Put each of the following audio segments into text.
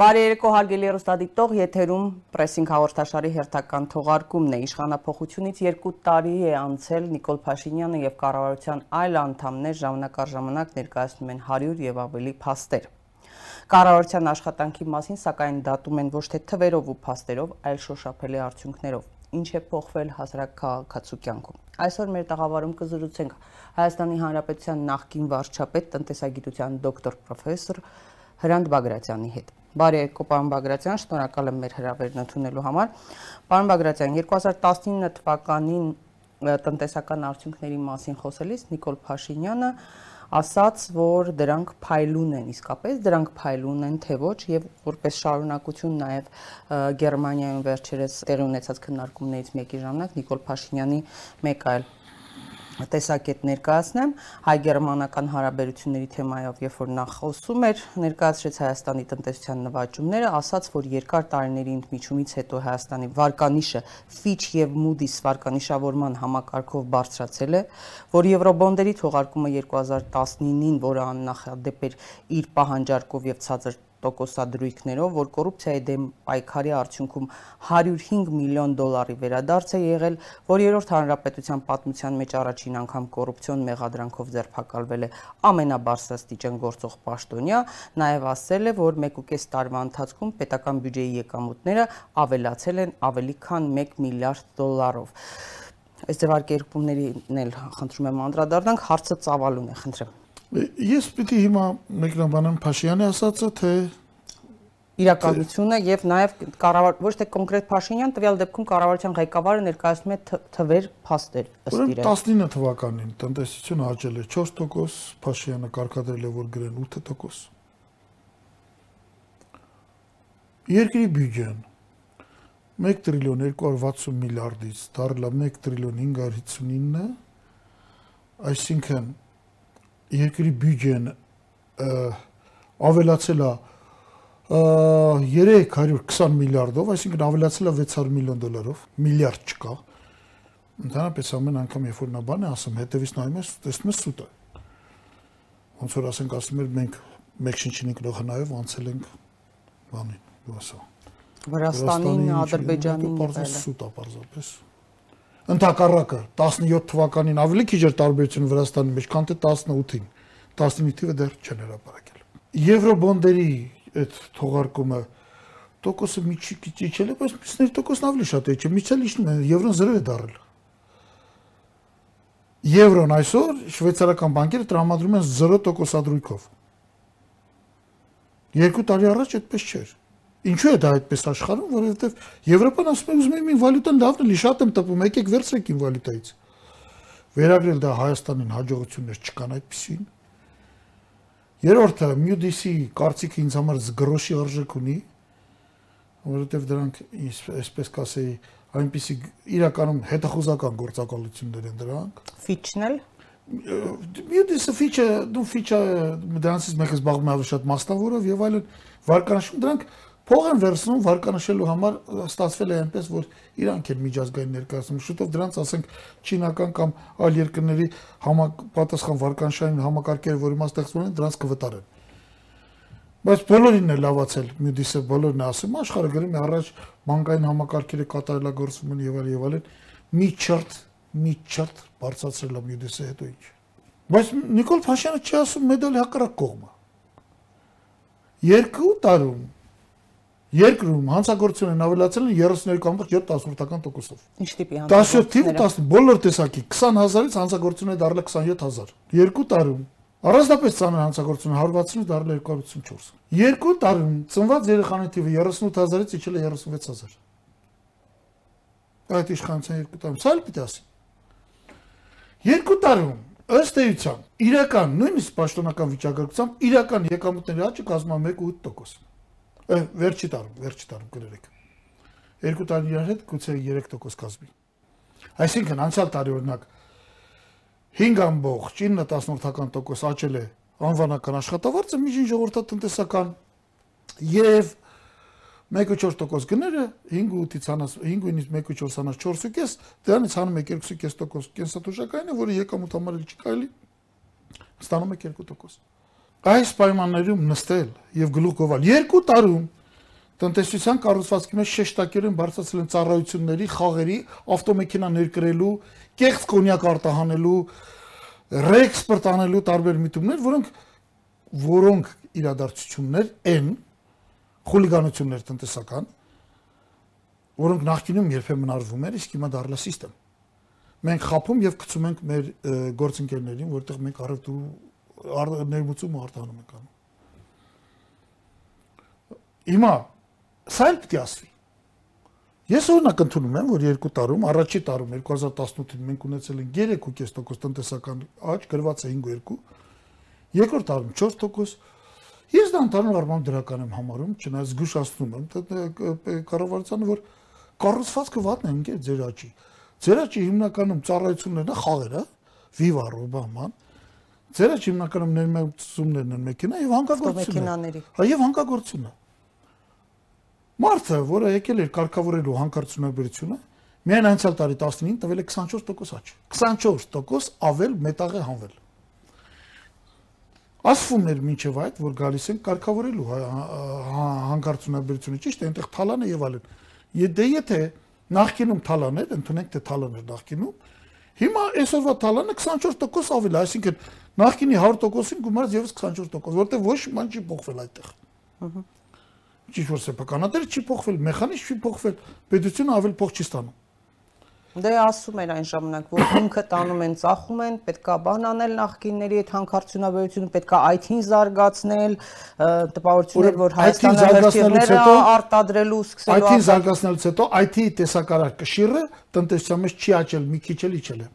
Բարի երեկո հարգելի ռոստադիտող, եթերում պրեսինգ հաղորդաշարի հերթական թողարկումն է։ Իշխանապողությունից 2 տարի է անցել Նիկոլ Փաշինյանը եւ կառավարության այլ անդամներ ժամանակ առ ժամանակ ներկայացնում են 100 եւ ավելի փաստեր։ Կառավարության աշխատանքի մասին սակայն դատում են ոչ թե թվերով ու փաստերով, այլ շոշափելի արդյունքներով ինչ է փոխվել հասարակ քաղաքացու կյանքում։ Այսօր մեր տաղավարում կզրուցենք Հայաստանի Հանրապետության նախկին վարչապետ, տնտեսագիտության դոկտոր պրոֆեսոր Հրանտ Բագրատյանի հետ։ Բարի երեկո, պարոն Բագրատյան, շնորհակալ եմ մեր հրավերն ընդունելու համար։ Պարոն Բագրատյան, 2019 թվականին տնտեսական արդյունքների մասին խոսելիս Նիկոլ Փաշինյանը ասաց, որ դրանք փայլուն են, իսկապես դրանք փայլուն են, թե ոչ, եւ որպես շարունակություն նաեւ Գերմանիայում վերջերս տեղի ունեցած քննարկումներից մեկի ժամանակ Նիկոլ Փաշինյանի մեկ այլ տեսակետ ներկայացնեմ հայ-գերմանական հարաբերությունների թեմայով, երբ որ նա խոսում էր, ներկայացրեց Հայաստանի տնտեսության նվաճումները, ասաց, որ երկար տարիների ընդմիջումից հետո Հայաստանի վարկանիշը Fitch եւ Moody's վարկանիշավորման համակարգով բարձրացել է, որ եվրոբոնդերի թողարկումը 2019-ին, որը աննախադեպ էր իր պահանջարկով եւ ցածր տոկոսադրույքներով, որ կոռուպցիայի դեմ պայքարի արդյունքում 105 միլիոն դոլարի վերադարձ է եղել, որ երրորդ հանրապետության պատմության մեջ առաջին անգամ կոռուպցիոն մեղադրանքով ձերբակալվել է ամենաբարձրաստիճան գործող պաշտոնյա, նաև ասել է, որ 1.5 տարվա ընթացքում պետական բյուջեի եկամուտները ավելացել են ավելի քան 1 միլիարդ դոլարով այս ձևակերպումներին էլ խնդրում եմ անդրադառնանք հարցը ծավալուն է խնդրեմ Ես պիտի հիմա մեկնաբանեմ Փաշինյանի ասածը, թե իրականությունը եւ նաեւ կառավար ոչ թե կոնկրետ Փաշինյան տվյալ դեպքում կառավարության ղեկավարը ներկայացնում է թվեր փաստեր ըստ իրեն 19 թվականին տնտեսությունը աճել է 4%, Փաշինյանը կարգադրել է որ գրեն 8%։ Երկրի բյուջեն. 1 տրիլիոն 260 միլիարդից դառել է 1 տրիլիոն 559, այսինքն երկրի բյուջեն ավելացել է 320 միլիարդով, այսինքն ավելացել է 600 միլիոն դոլարով, միլիարդ չկա։ Ընդհանրապես ամեն անգամ երբ որ նա բան է ասում, հետևից նայում ես, տեսնում ես սուտ է։ Ոնց որ ասենք ասում էր մենք մեկ շնչին ենք լոխանայով անցել ենք բանին, դու ասա։ Վրաստանին, Ադրբեջանին, այլն։ Սուտ է պարզապես ընդհակառակը 17 թվականին ավելի քիչ էր տարբերությունը Վրաստանի մեջ, քան թե 18-ին։ 19 թիվը դեռ չեն հրապարակել։ Եվրոբոնդերի այդ թողարկումը տոկոսը մի քիչ իջել է, բայց մյուսների տոկոսն ավելի շատ է, չէ՞, միցել իջնում է, եվրոն 0 է դարել։ Եվրոն այսօր շվեյցարական բանկերը տրամադրում են 0% ադրույքով։ Երկու տարի առաջ այդպես չէր։ Ինչու է դա այդպես աշխարհում, որովհետև Եվրոպան ասում է ուզում եմ իմ վալյուտան լավն էլի, շատ եմ տպում, եկեք վերցրեք իմ վալյուտայից։ Վերագրել դա Հայաստանին հաջողություններ չկան այդպեսին։ Երրորդը Moody's-ի կարծիքը ինձ համար զգրոշի արժեք ունի, որովհետև դրանք այսպես կասեի, այնպիսի իրականում հետախուզական գործակալություններ են դրանք։ Fitch-ն էլ Moody's-ը Fitch-ը, դու Fitch-ը դրանցից մեկը զբաղվում է ավելի շատ մասնավորով եւ այլն վարկանիշում դրանք Փող են վերցնում վարկանշելու համար ստացվել է այնպես, որ իրանք են միջազգային ներկայացնում։ Շուտով դրանց ասենք չինական կամ այլ երկրների համապատասխան վարկանշային համակարգերը, որ հիմա ստեղծվում են, դրանց կվտարեն։ Բայց բոլորին է լավացել Moody's-ը, բոլորն է ասում, աշխարհը գրում է առաջ բանկային համակարգերը կատարելագործվում են եւ այլ եւ այլն։ Մի չրտ, մի չրտ բարձրացրել է Moody's-ը հետո ինչ։ Բայց Նիկոլ Փաշյանը չի ասում մեդալի հակառակ կողմը։ Երկու տարում երկրում հանցագործություն են ավելացել 32.7%-ով։ Ինչ տիպի հանցագործություն։ 17 թիվը 10 բոլոր տեսակի 20000-ից հանցագործություն է դարձել 27000։ Երկու տարում Առանձնապես ցաներ հանցագործություն 160-ից դարձել 254։ Երկու տարում ծնված երեխաների թիվը 38000-ից իջել է 36000։ Այդ իշխանության երկու տարում, սա էլ պիտի ասի։ Երկու տարում ըստ էության իրական նույնիսկ պաշտոնական վիճակագրությամբ իրական եկամուտների աճը կազմում է 1.8% վերջի տարում, վերջի տարում կներեք։ Երկու տարի իրար հետ գուցե 3% կազմի։ Այսինքն անցյալ տարի օրինակ 5.9%-ական աճել է անվանական աշխատավարձը, միջին ժողովրդատնտեսական եւ 1.4% գները 5.8-ից հանած 5.9-ից 1.4 հանած 4.5, դրանից հանում է 2.5% կենսաթոշակայինը, որը եկամուտ համարել չի կարելի, ստանում է 2% այս պայմաններում նստել եւ գլուխ գովալ երկու տարում տնտեսության կառուցվածքի մեջ շեշտակերեն բարձրացել են ծառայությունների, խաղերի, ավտոմեքենա ներկրելու, կեղծ կոնյակ արտահանելու, ռեէքսպորտ անելու տարբեր միտումներ, որոնք որոնք իրադարձություններ են խուլիգանություններ տնտեսական, որոնք նախկինում երբեմն արվում էր, իսկ հիմա դառնա համակարգ։ Մենք խափում եւ գցում ենք մեր գործընկերներին, որտեղ մենք առևտուր ներմուծում ու արտահանում ենք անում։ Հիմա Սա էլ պետք է ասվի։ Ես օրինակ ընդունում եմ, որ երկու տարում, առաջի տարում 2018-ին մենք ունեցել ենք 3.5% տնտեսական աճ, գրված է 5.2, երկրորդ տարում 4%։ Ես դա ընդհանուր առմամբ դրական եմ համարում, չնայած զգուշացնում եմ կառավարությանը, որ կառուցվածքը վատն է ընկեր ձեր աճի։ Ձեր աճի հիմնականում ծառայություններն է խաղերը, Viva Robaman, ձեր աճի հիմնականում ներմուծումներն են մեքենա եւ հանկագործությունները։ Հա եւ հանկագործությունը։ Մարդը, որը եկել էր կարգավորելու հանկարծությունաբերությունը, միայն անցյալ տարի 19-ին տվել է 24% աճ։ 24% ավել մետաղ է հանվել։ Ասվում էր մինչև այդ, որ գալիս են կարգավորելու հանկարծությունաբերությունը, ճիշտ է, այնտեղ թալան է եւ այլն։ Դե եթե նախկինում թալան էր, ընդունենք թե թալան էր նախկինում, հիմա այսօրվա թալանը 24% ավել, այսինքն նախկինի 100%-ին գումարած եւս 24%, որտեղ ոչ ման չի փոխվել այդտեղ։ Ահա ճիշտ որ սեփականատերը չի փոխվել, մեխանիզմ չի փոխվել, պետությունը ավել փող չի ստանում։ Դե ասում էր այն ժամանակ, որ հիմքը տանում են, ծախում են, պետքա բան անել նախկինների այդ հանքարդյունաբերությունը, պետքա IT-ին զարգացնել, տպավորություններ, որ Հայաստանը հրթիռները արտադրելու սկսելու IT-ին զարգացնելուց հետո IT-ի տեսակարար կշիռը տնտեսության մեջ չի աճել, մի քիչ էլ իջել է։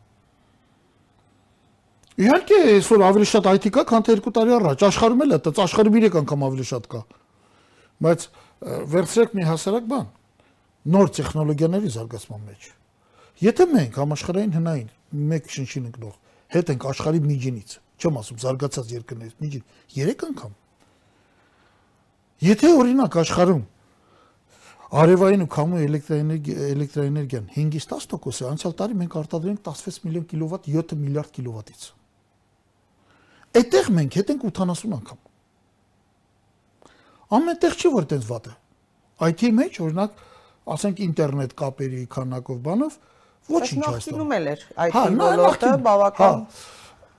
Իհարկե, այսօր ավելի շատ IT կա, քան թե 2 տարի առաջ։ Աշխարհում էլ է, դա աշխարհում 3 անգամ ավելի շատ կա բայց վերցրեք մի հասարակ բան նոր տեխնոլոգիաների զարգացման մեջ եթե մենք համաշխարհային հնային մեկ շնչին ընկնող հետ ենք աշխարհի միջինից չեմ ասում զարգացած երկրներից միջին 3 անգամ եթե օրինակ աշխարհում արևային ու քամու էլեկտրաէներգիա էլեկտրաէներգիան 5-ից 10% է անցյալ տարի մենք արտադրենք 16 միլիոն կիլովատ 7 միլիարդ կիլովատից այդտեղ մենք հետ ենք 80 անգամ Ամենտեղ չի որ տենց վատ է։ IT-ի մեջ օրինակ, ասենք ինտերնետ կապերի քանակով բանով ոչինչ այստեղ։ Նախկինում էլ էր IT ոլորտը բավական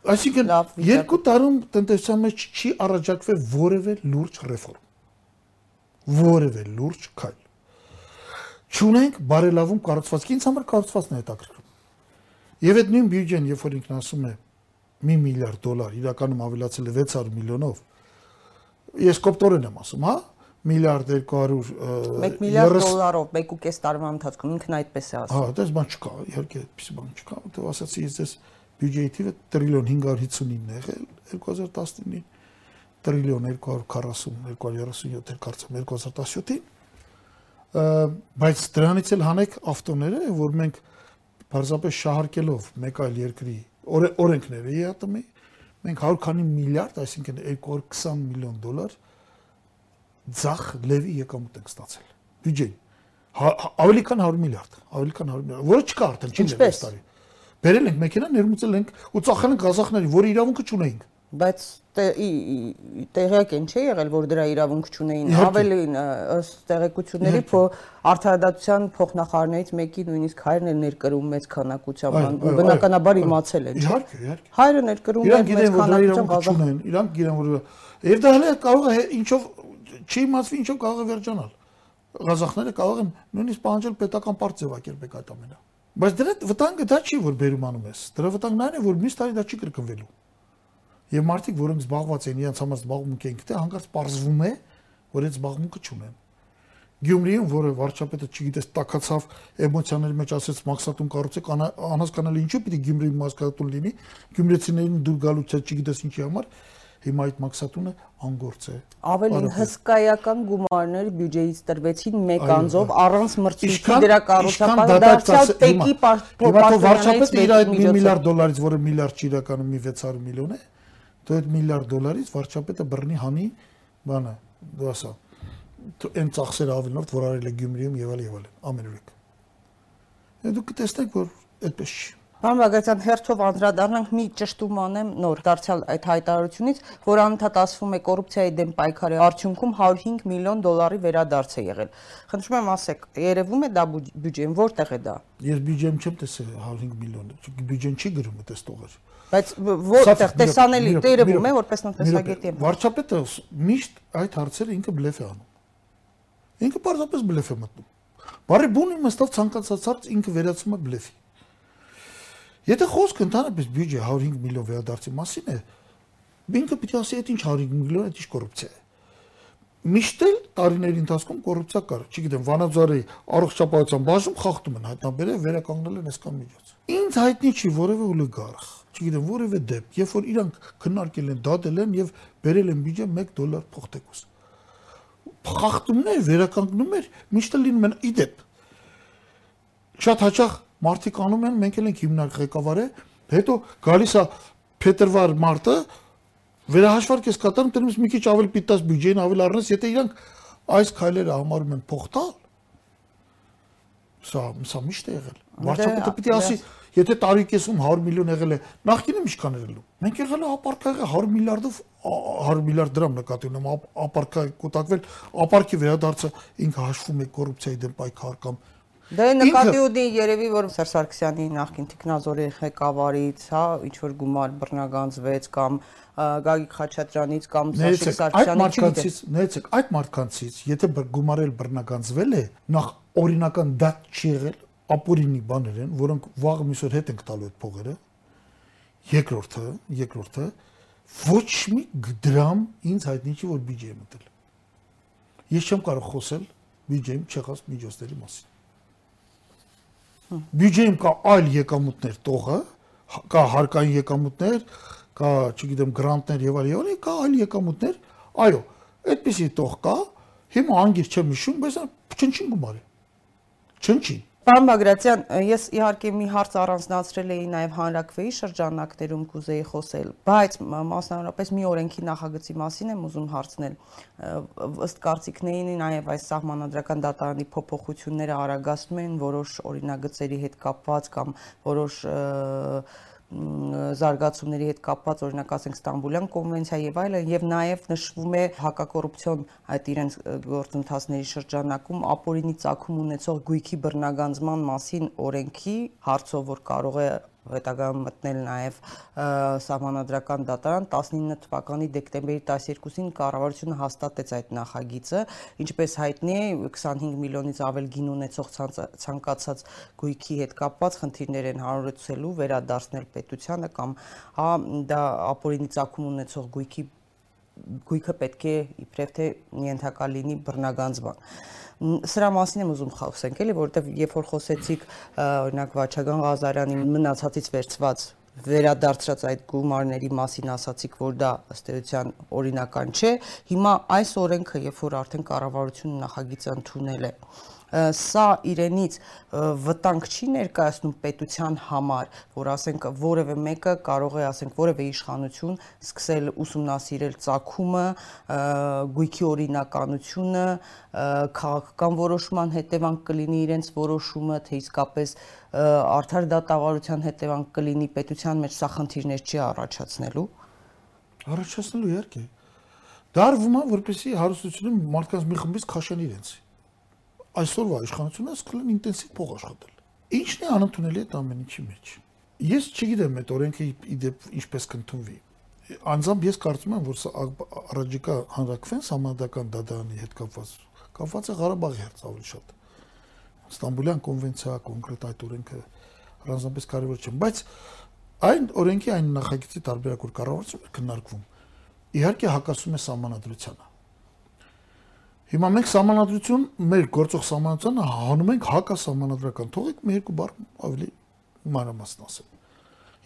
Այսինքն երկու տարում տնտեսության մեջ չի առաջարկվել որևէ լուրջ ռեֆորմ։ Որևէ լուրջ քայլ։ Չունենք բարելավում կառուցվածքի, ինձ համար կառուցվածքն է հետաքրքրում։ Եվ այդ նույն բյուջեն, երբ որ ինքն ասում է 1 միլիարդ դոլար, իրականում ավելացել է 600 միլիոնով, ես կոպտորեն եմ ասում, հա, միլիարդ 200 1 միլիարդ դոլարով 1.5 տարվա ընթացքում ինքն այդպես է ասում։ Հա, դες բան չկա, իհարկե այդպես բան չկա, որտեղ ասացի ես դες բյուջեի թիվը տրիլիոն 559-ն եղել 2019-ին, տրիլիոն 240 237 կարծեմ 2017-ին։ Բայց դրանից էլ հանեք ավտոները, որ մենք բարձրապես շահարկելով մեկ այլ երկրի օրենքները ԵԱՏՄ-ի մենք 100 քանի միլիարդ, այսինքն 220 միլիոն դոլար ցախ լևի եկամուտ ենք ստացել։ Բյուջեն։ հա, Ավելի քան 100 միլիարդ, ավելի քան 100 միլիարդ, որը չկա արդեն, չի դեռ տարի։ Բերել ենք մեքենա, ներմուծել ենք ու ծախել ենք Ղազախների, որի իրավունքը չունեինք բայց տեղյակ են չէ եղել որ դրա իրավունք չունեին ավելին ըստ տեղեկությունների փո արդարադատության փոխնախարարներից մեկի նույնիսկ հայրն էր ներկրում մեծ քանակությամբ բնականաբար իմացել են իհարկե իհարկե հայրը ներկրում էր մեծ քանակությամբ չունեն իրանք գիտեն որ եւ դա հələ կարող է ինչով չի իմացվի ինչով կարող է վերջանալ Ղազախները կարող են նույնիսկ պահանջել պետական պարտ ձևակերպեք այդ ամենը բայց դրա վտանգը դա չի որ բերում անում ես դրա վտանգն այն է որ մյուս տարի դա չի կրկնվելու Եվ մարդիկ, որոնք զբաղված են իրենց համար զբաղմունք են գտել, հանկարծ parzվում է, որ այդ զբաղմունքը չունեն։ Գյումրիում, որը վարչապետը չգիտես տակացավ էմոցիաների մեջ ասեց մաքսատուն կառուցեք, անհասկանալի ինչու պիտի Գյումրիի մաքսատուն լինի, գյումրեցիներին դուր գալուց է չգիտես ինչի համար, հիմա այդ մաքսատունը անգործ է։ Ավելին հսկայական գումարներ բյուջեից տրվեցին մեկ անձով առանց մրցույթի դրա կառուցապատը դարձյալ տեկի պարտավորություններից։ Վարչապետը իր այդ 1 միլիարդ դոլարից, որը միլիարդ իրականում մի 600 միլիոն է, դու այդ միլիարդ դոլարից վարչապետը բռնի հանի բանը դու ասա այն ծախսերը ավելնորդ որ արել է Գյումրիում եւ այլ եւ այլ ամենուրեք դու կտեսնեք որ այդպես չի Բագրատյան, հերթով անդրադառնանք մի ճշտում անեմ նոր դարձյալ այդ հայտարարությունից, որ անընդհատ ասվում է կոռուպցիայի դեմ պայքարի արդյունքում 105 միլիոն դոլարի վերադարձ է եղել։ Խնդրում եմ ասեք, երևում է դա բյուջեն, որտեղ է դա։ Ես բյուջեն չեմ տեսել 105 միլիոն, բյուջեն չի գրում այդպես տողեր։ Բայց որտեղ տեսանելի տերևում է որպես տնտեսագետի։ Վարչապետը միշտ այդ հարցերը ինքը բլեֆ է անում։ Ինքը պարզապես բլեֆ է մտնում։ Բարի բուն իմաստով ցանկացած հարց ինքը վերածում է բլեֆի։ Եթե խոսքը ընդհանրապես բյուջե 105 միլիոն վերադարձի մասին է, ինքը պիտի ասի, այդ ինչ 105 միլիոն, այդ ինչ կոռուպցիա է։ Միշտ էլ տարիների ընթացքում կոռուպցիա կար։ Չգիտեմ, Վանաձորի առողջապահության բաժնում խախտում են հայտնաբերել, վերականգնել են այսքան միջոց։ Ինձ հայտնի չի որևէ օլիգարխ, չգիտեմ, որևէ դեպք, երբ որ իրանք քննարկել են, դատել են եւ բերել են բյուջե 1 դոլար փոխտեկուս։ Խախտումներ վերականգնում էր, միշտ լինում են իդեպ։ Շատ հաճախ մարդիկ անում են, մենք էլ ենք հիմնարկ ղեկավարը, հետո գալիս է փետրվար մարտը վերահաշվարկ ես կատարում, դրանից մի քիչ ավելի պիտած բյուջեն ավելի առնես, եթե իրանք այս քայլերը համարում են փոխտալ, սա սա միշտ է եղել։ Վարչապետը պիտի ասի, եթե տարի կեսում 100 միլիոն եղել է, նախկինը ինչքան էր ելում։ Մենք եղել է ապարքայը 100 միլիարդով 100 միլիարդ դրամ նկատի ունեմ, ապարքայ կուտակվել, ապարքի վերադարձը ինքը հաշվում է կոռուպցիայի դեմ պայքար կամ Դե նկատի ունի երևի որ Սերժ Սարգսյանի նախկին տեխնազորի ղեկավարից, հա, ինչ որ գումար բռնագանձվեց կամ Գագիկ Խաչատրյանից կամ Սաշիկ Սարգսյանի չգիտեմ։ Ներեցեք, այդ մարդկանցից, եթե գումարել բռնագանձվել է, նախ օրինական դատ չի եղել, ապօրինի բաներ են, որոնք վաղ միսօր հետ ենք տալու այդ փողերը։ Երկրորդը, երկրորդը ոչ մի դրամ ինձ հայտնի չի որ բյուջե մտել։ Ես չեմ կարող խոսել բյուջեի չեղած միջոցների մասին բյուջեում կա այլ եկամուտներ տողը, կա հարկային եկամուտներ, կա, չգիտեմ, գրանտներ եւ այլ եւ այլ, կա այլ եկամուտներ։ Այո, այդպեսի տող կա։ Հիմա անգիր չեմ հիշում, բայց չնչին գումար է։ Չնչին։ Պարոն Բագրատյան, ես իհարկե մի հարց առանձնացրել էի նաև հանրակրվեի շրջանակներում կուզեի խոսել, բայց մասնավորապես մի օրենքի նախագծի մասին եմ ուզում հարցնել։ Ըստ կարծիքների նաև այս սահմանադրական դատարանի փոփոխությունները արագացնում են որոշ օրինագծերի հետ կապված կամ որոշ և, զարգացումների հետ կապված օրինակ ասենք Ստամբուլյան կոնվենցիա եւ այլն եւ նաեւ նշվում է հակակոռուպցիոն այդ իրենց գործընթացների շրջանակում ապօրինի ցակում ունեցող գույքի բռնագանձման մասին օրենքի հարցով որ կարող է հետագայում մտնել նաև սահմանադրական դատարան 19 թվականի դեկտեմբերի 12-ին կառավարությունը հաստատեց այդ նախագիծը ինչպես հայտնի է 25 միլիոնից ավել գին ունեցող ցանկացած գույքի հետ կապված խնդիրներ են հարուցելու վերադարձնել պետությանը կամ հա դա ապօրինի ցակում ունեցող գույքի գույքը պետք է իբրև թե ենթակա լինի բռնագանձման սրա մասին եմ ուզում խոսենք, էլի, որովհետև երբ որ խոսեցիք օրինակ Վաչագան Ղազարյանի մնացածից վերծված վերադարձած այդ գումարների մասին ասացիք, որ դա ըստ էության օրինական չէ։ Հիմա այս օրենքը, երբ որ արդեն կառավարությունը նախագիծը ընդունել է, սա իրենից վտանգ չի ներկայացնում պետության համար, որ ասենք որևէ մեկը կարող է ասենք որևէ իշխանություն սկսել ուսումնասիրել ցակումը, գույքի օրինականությունը, քաղաքական որոշման հետևանք կլինի իրենց որոշումը, թե իսկապես արդար դատավարության հետևանք կլինի պետության մեջ սա խնդիրներ չի առաջացնելու։ Առաջացնելու իհարկե։ Դարվում է, որպեսի հարստությունը մարդկանց մի խմբից քաշեն իրենց այսօրվա իշխանությունը սկսել են ինտենսիվ փող աշխատել։ Ինչն է անընդունելի այդ ամեն ինչի մեջ։ Ես չգիտեմ այդ օրենքը իդեպ ինչպես կընդունվի։ Անձամբ ես կարծում եմ, որ սա առաջիկա հանրակրվեն համանդական դատարանի հետ կապված կապված է Ղարաբաղի հետ ավելի շատ։ Ստամբուլյան կոնվենցիա կոնկրետ այդ օրենքը առանձնապես կարևոր չէ, բայց այն օրենքի այն նախագծի տարբերակ որ կառավարությունը քննարկվում իհարկե հակասում է համանadrությանը Հիմա մենք համանadrություն մեր գործող համանadrությանը հանում ենք հակասահմանադրական։ Թողեք մի երկու բառ ավելի մանրամասն ասեմ։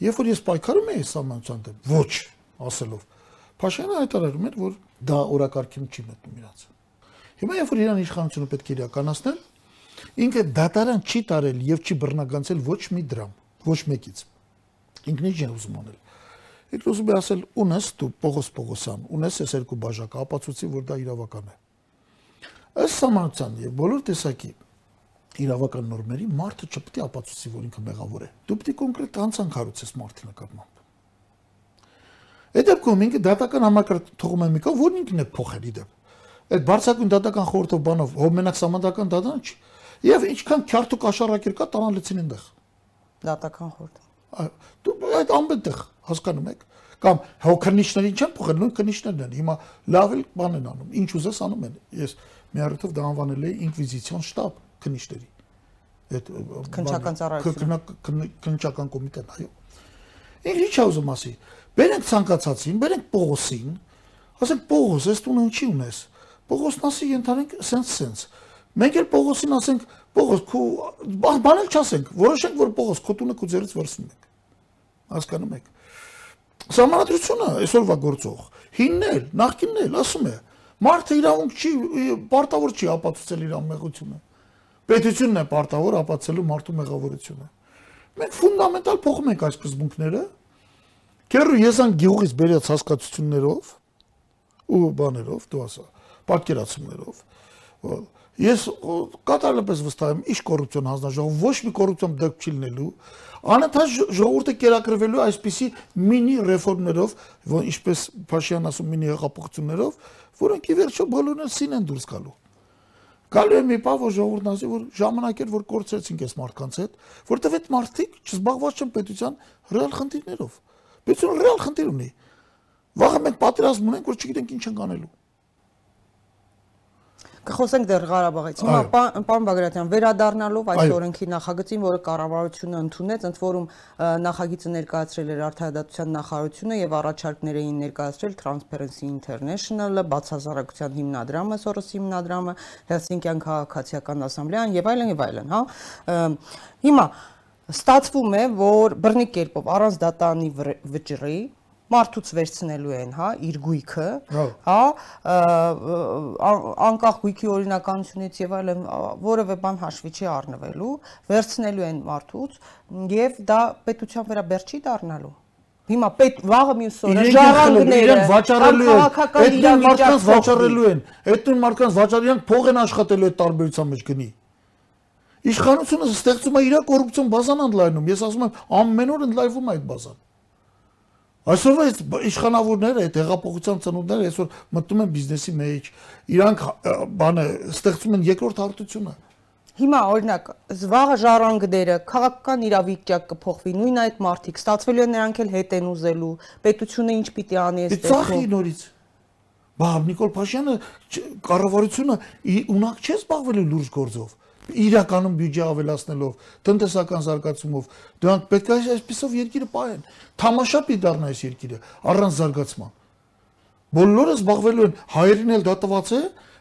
Երբ որ ես պայքարում էի համանadrության դեմ, ոչ ասելով, Փաշինյանը հայտարարում էր, որ դա օրակարգին չի մտնում իրաց։ Հիմա երբ որ Իրան իշխանությունը պետք է իրականացնել, ինքը դատարան չի տարել եւ չի բռնագանցել ոչ մի դրամ, ոչ մեկից։ Ինքն ինչ է ուզում անել։ Ինքն ուզում է ասել՝ ունես դու Պողոս Պողոսյան, ունես այս երկու բաժակը, ապացուցի, որ դա իրավական է ըստ համացան եւ բոլոր տեսակի իրավական նորմերի մարդը չպետք է ապացուցի, որ ինքը մեղավոր է։ Դու պետք է կոնկրետ հանցանք հարուցես մարդի նկատմամբ։ Այդ դեպքում ինքը դատական համակարգ թողում է մի կողմ, որ ինքն է փոխել իդեպ։ Այդ բարձակուն դատական խորհրդով բանով հո մենակ համանդական դատան չի։ Եվ ինչքան քյարթու կաշառակեր կա տանալեցին այնտեղ։ Դատական խորհուրդ։ Դու այդ ամբետեղ հասկանում եք կամ հո քննիչներին չեն փոխել, նույն քննիչներն են։ Հիմա լավ էլ բան են անում։ Ինչ ուզես անում են։ Ես մի առիթով դա անվանել էի ինկվիզիցիոն շտաբ քննիչների այդ քնչական ծառայությունը քնչական կոմիտեն, այո։ Ինչ ի՞նչ է ուզում ասի։ Բերենք ցանկացածին, բերենք Պողոսին, ասենք Պողոս, ես տունը ինչի ունես։ Պողոսն ասի ենթանենք սենց-սենց։ Մենք էլ Պողոսին ասենք, Պողոս, քո բան էլ չասենք, որոշենք, որ Պողոս քո տունը քո ձեռից վրսում ենք։ Հասկանում եք։ Սահմանադրությունը այսօրվա գործող հիննել, նախկիննել, ասում է, մարդը իրավունք չի, պարտավոր չի ապացուցել իր ամեղությունը պետությունն է պարտավոր ապացելու մարդու մեղավորությունը։ Մենք ֆունդամենտալ փոխում ենք այս սկզբունքները։ Քերու եսան գյուղից բերած հասկացություններով ու բաներով, դու ասա, պատկերացումներով։ Ես կատարելապես վստահ եմ, իշ կոռուպցիոն հանձնաժողով ոչ մի կոռուպցիոն դեպք չի լինելու։ Անընդհատ ժողովուրդը կերակրվելու այսպիսի մինի ռեֆորմներով, որ ինչպես Փաշյան ասում մինի հեղափոխություններով, որոնք ի վերջո բոլորն սին են դուրս գալու։ Գալու է մի բան, որ ժողովուրդն ասի, որ ժամանակ էր, որ կորցրեցինք այս մարդկանց հետ, որտեվ այդ մարդիկ չզբաղված չեն պետության ռեալ խնդիրներով։ Պետությունը ռեալ խնդիր ունի։ Վաղը մենք պատերազմ ունենք, որ չգիտենք ինչ ենք անելու։ Կխոսենք դեռ Ղարաբաղից։ Հիմա պարոն Բագրատյան, վերադառնալով այս օրենքի նախագծին, որը կառավարությունը ընդունեց, ընդ որում նախագիծը ներկայացրել էր Արդարադատության նախարարությունը եւ առաջարկներ էին ներկայացրել Transparency International-ը, Բացազարակության հիմնադրամը, Soros հիմնադրամը, Հելսինկյան քաղաքացիական ասամբլեան եւ այլն եւ այլն, հա։ Հիմա ստացվում է, որ բռնի կերպով առանց դատանի վճռի մարդուց վերցնելու են, հա, իր գույքը, հա, անկախ գույքի օրինականությունից եւ այլն որևէ բան հաշվի չի առնվելու, վերցնելու են մարդուց եւ դա պետության վերաբեր չի դառնալու հիմա պետ վաղը մյուս օրը ժառանգները վաճառելու են այդ մարդկանց վաճառելու են այդ մարդկանց վաճառյան փող են աշխատելու այդ տարբերության մեջ գնի իշխանությունը ստեղծում է իր կոռուպցիոն բազան ընդլայնում ես ասում եմ ամեն օր ընդլայնվում է այդ բազան Այսօր այս իշխանավորները, այդ հեղափոխության ծնունդները այսօր մտնում են բիզնեսի մեջ, իրանք բանը ստեղծում են երկրորդ հարթությունը։ Հիմա օրինակ զվաղը ժառանգները քաղաքական իրավիճակ կփոխվի, նույն այդ մարտիկ ստացվելու է նրանք էլ հետ են ուզելու, պետությունը ինչ պիտի անի այս դեպքում։ Ծախի նորից։ Բա Նիկոլ Փաշյանը կառավարությունը ունակ չէ զբաղվելու լուրջ գործով իրականում բյուջե ավելացնելով, տնտեսական զարգացումով, դրանք պետք է այսպեսով երկիրը պահեն։ Թամաշապի դառնա այս երկիրը առանց զարգացման։ Բոլորը զբաղվելու են, հայերին էլ դա տված է,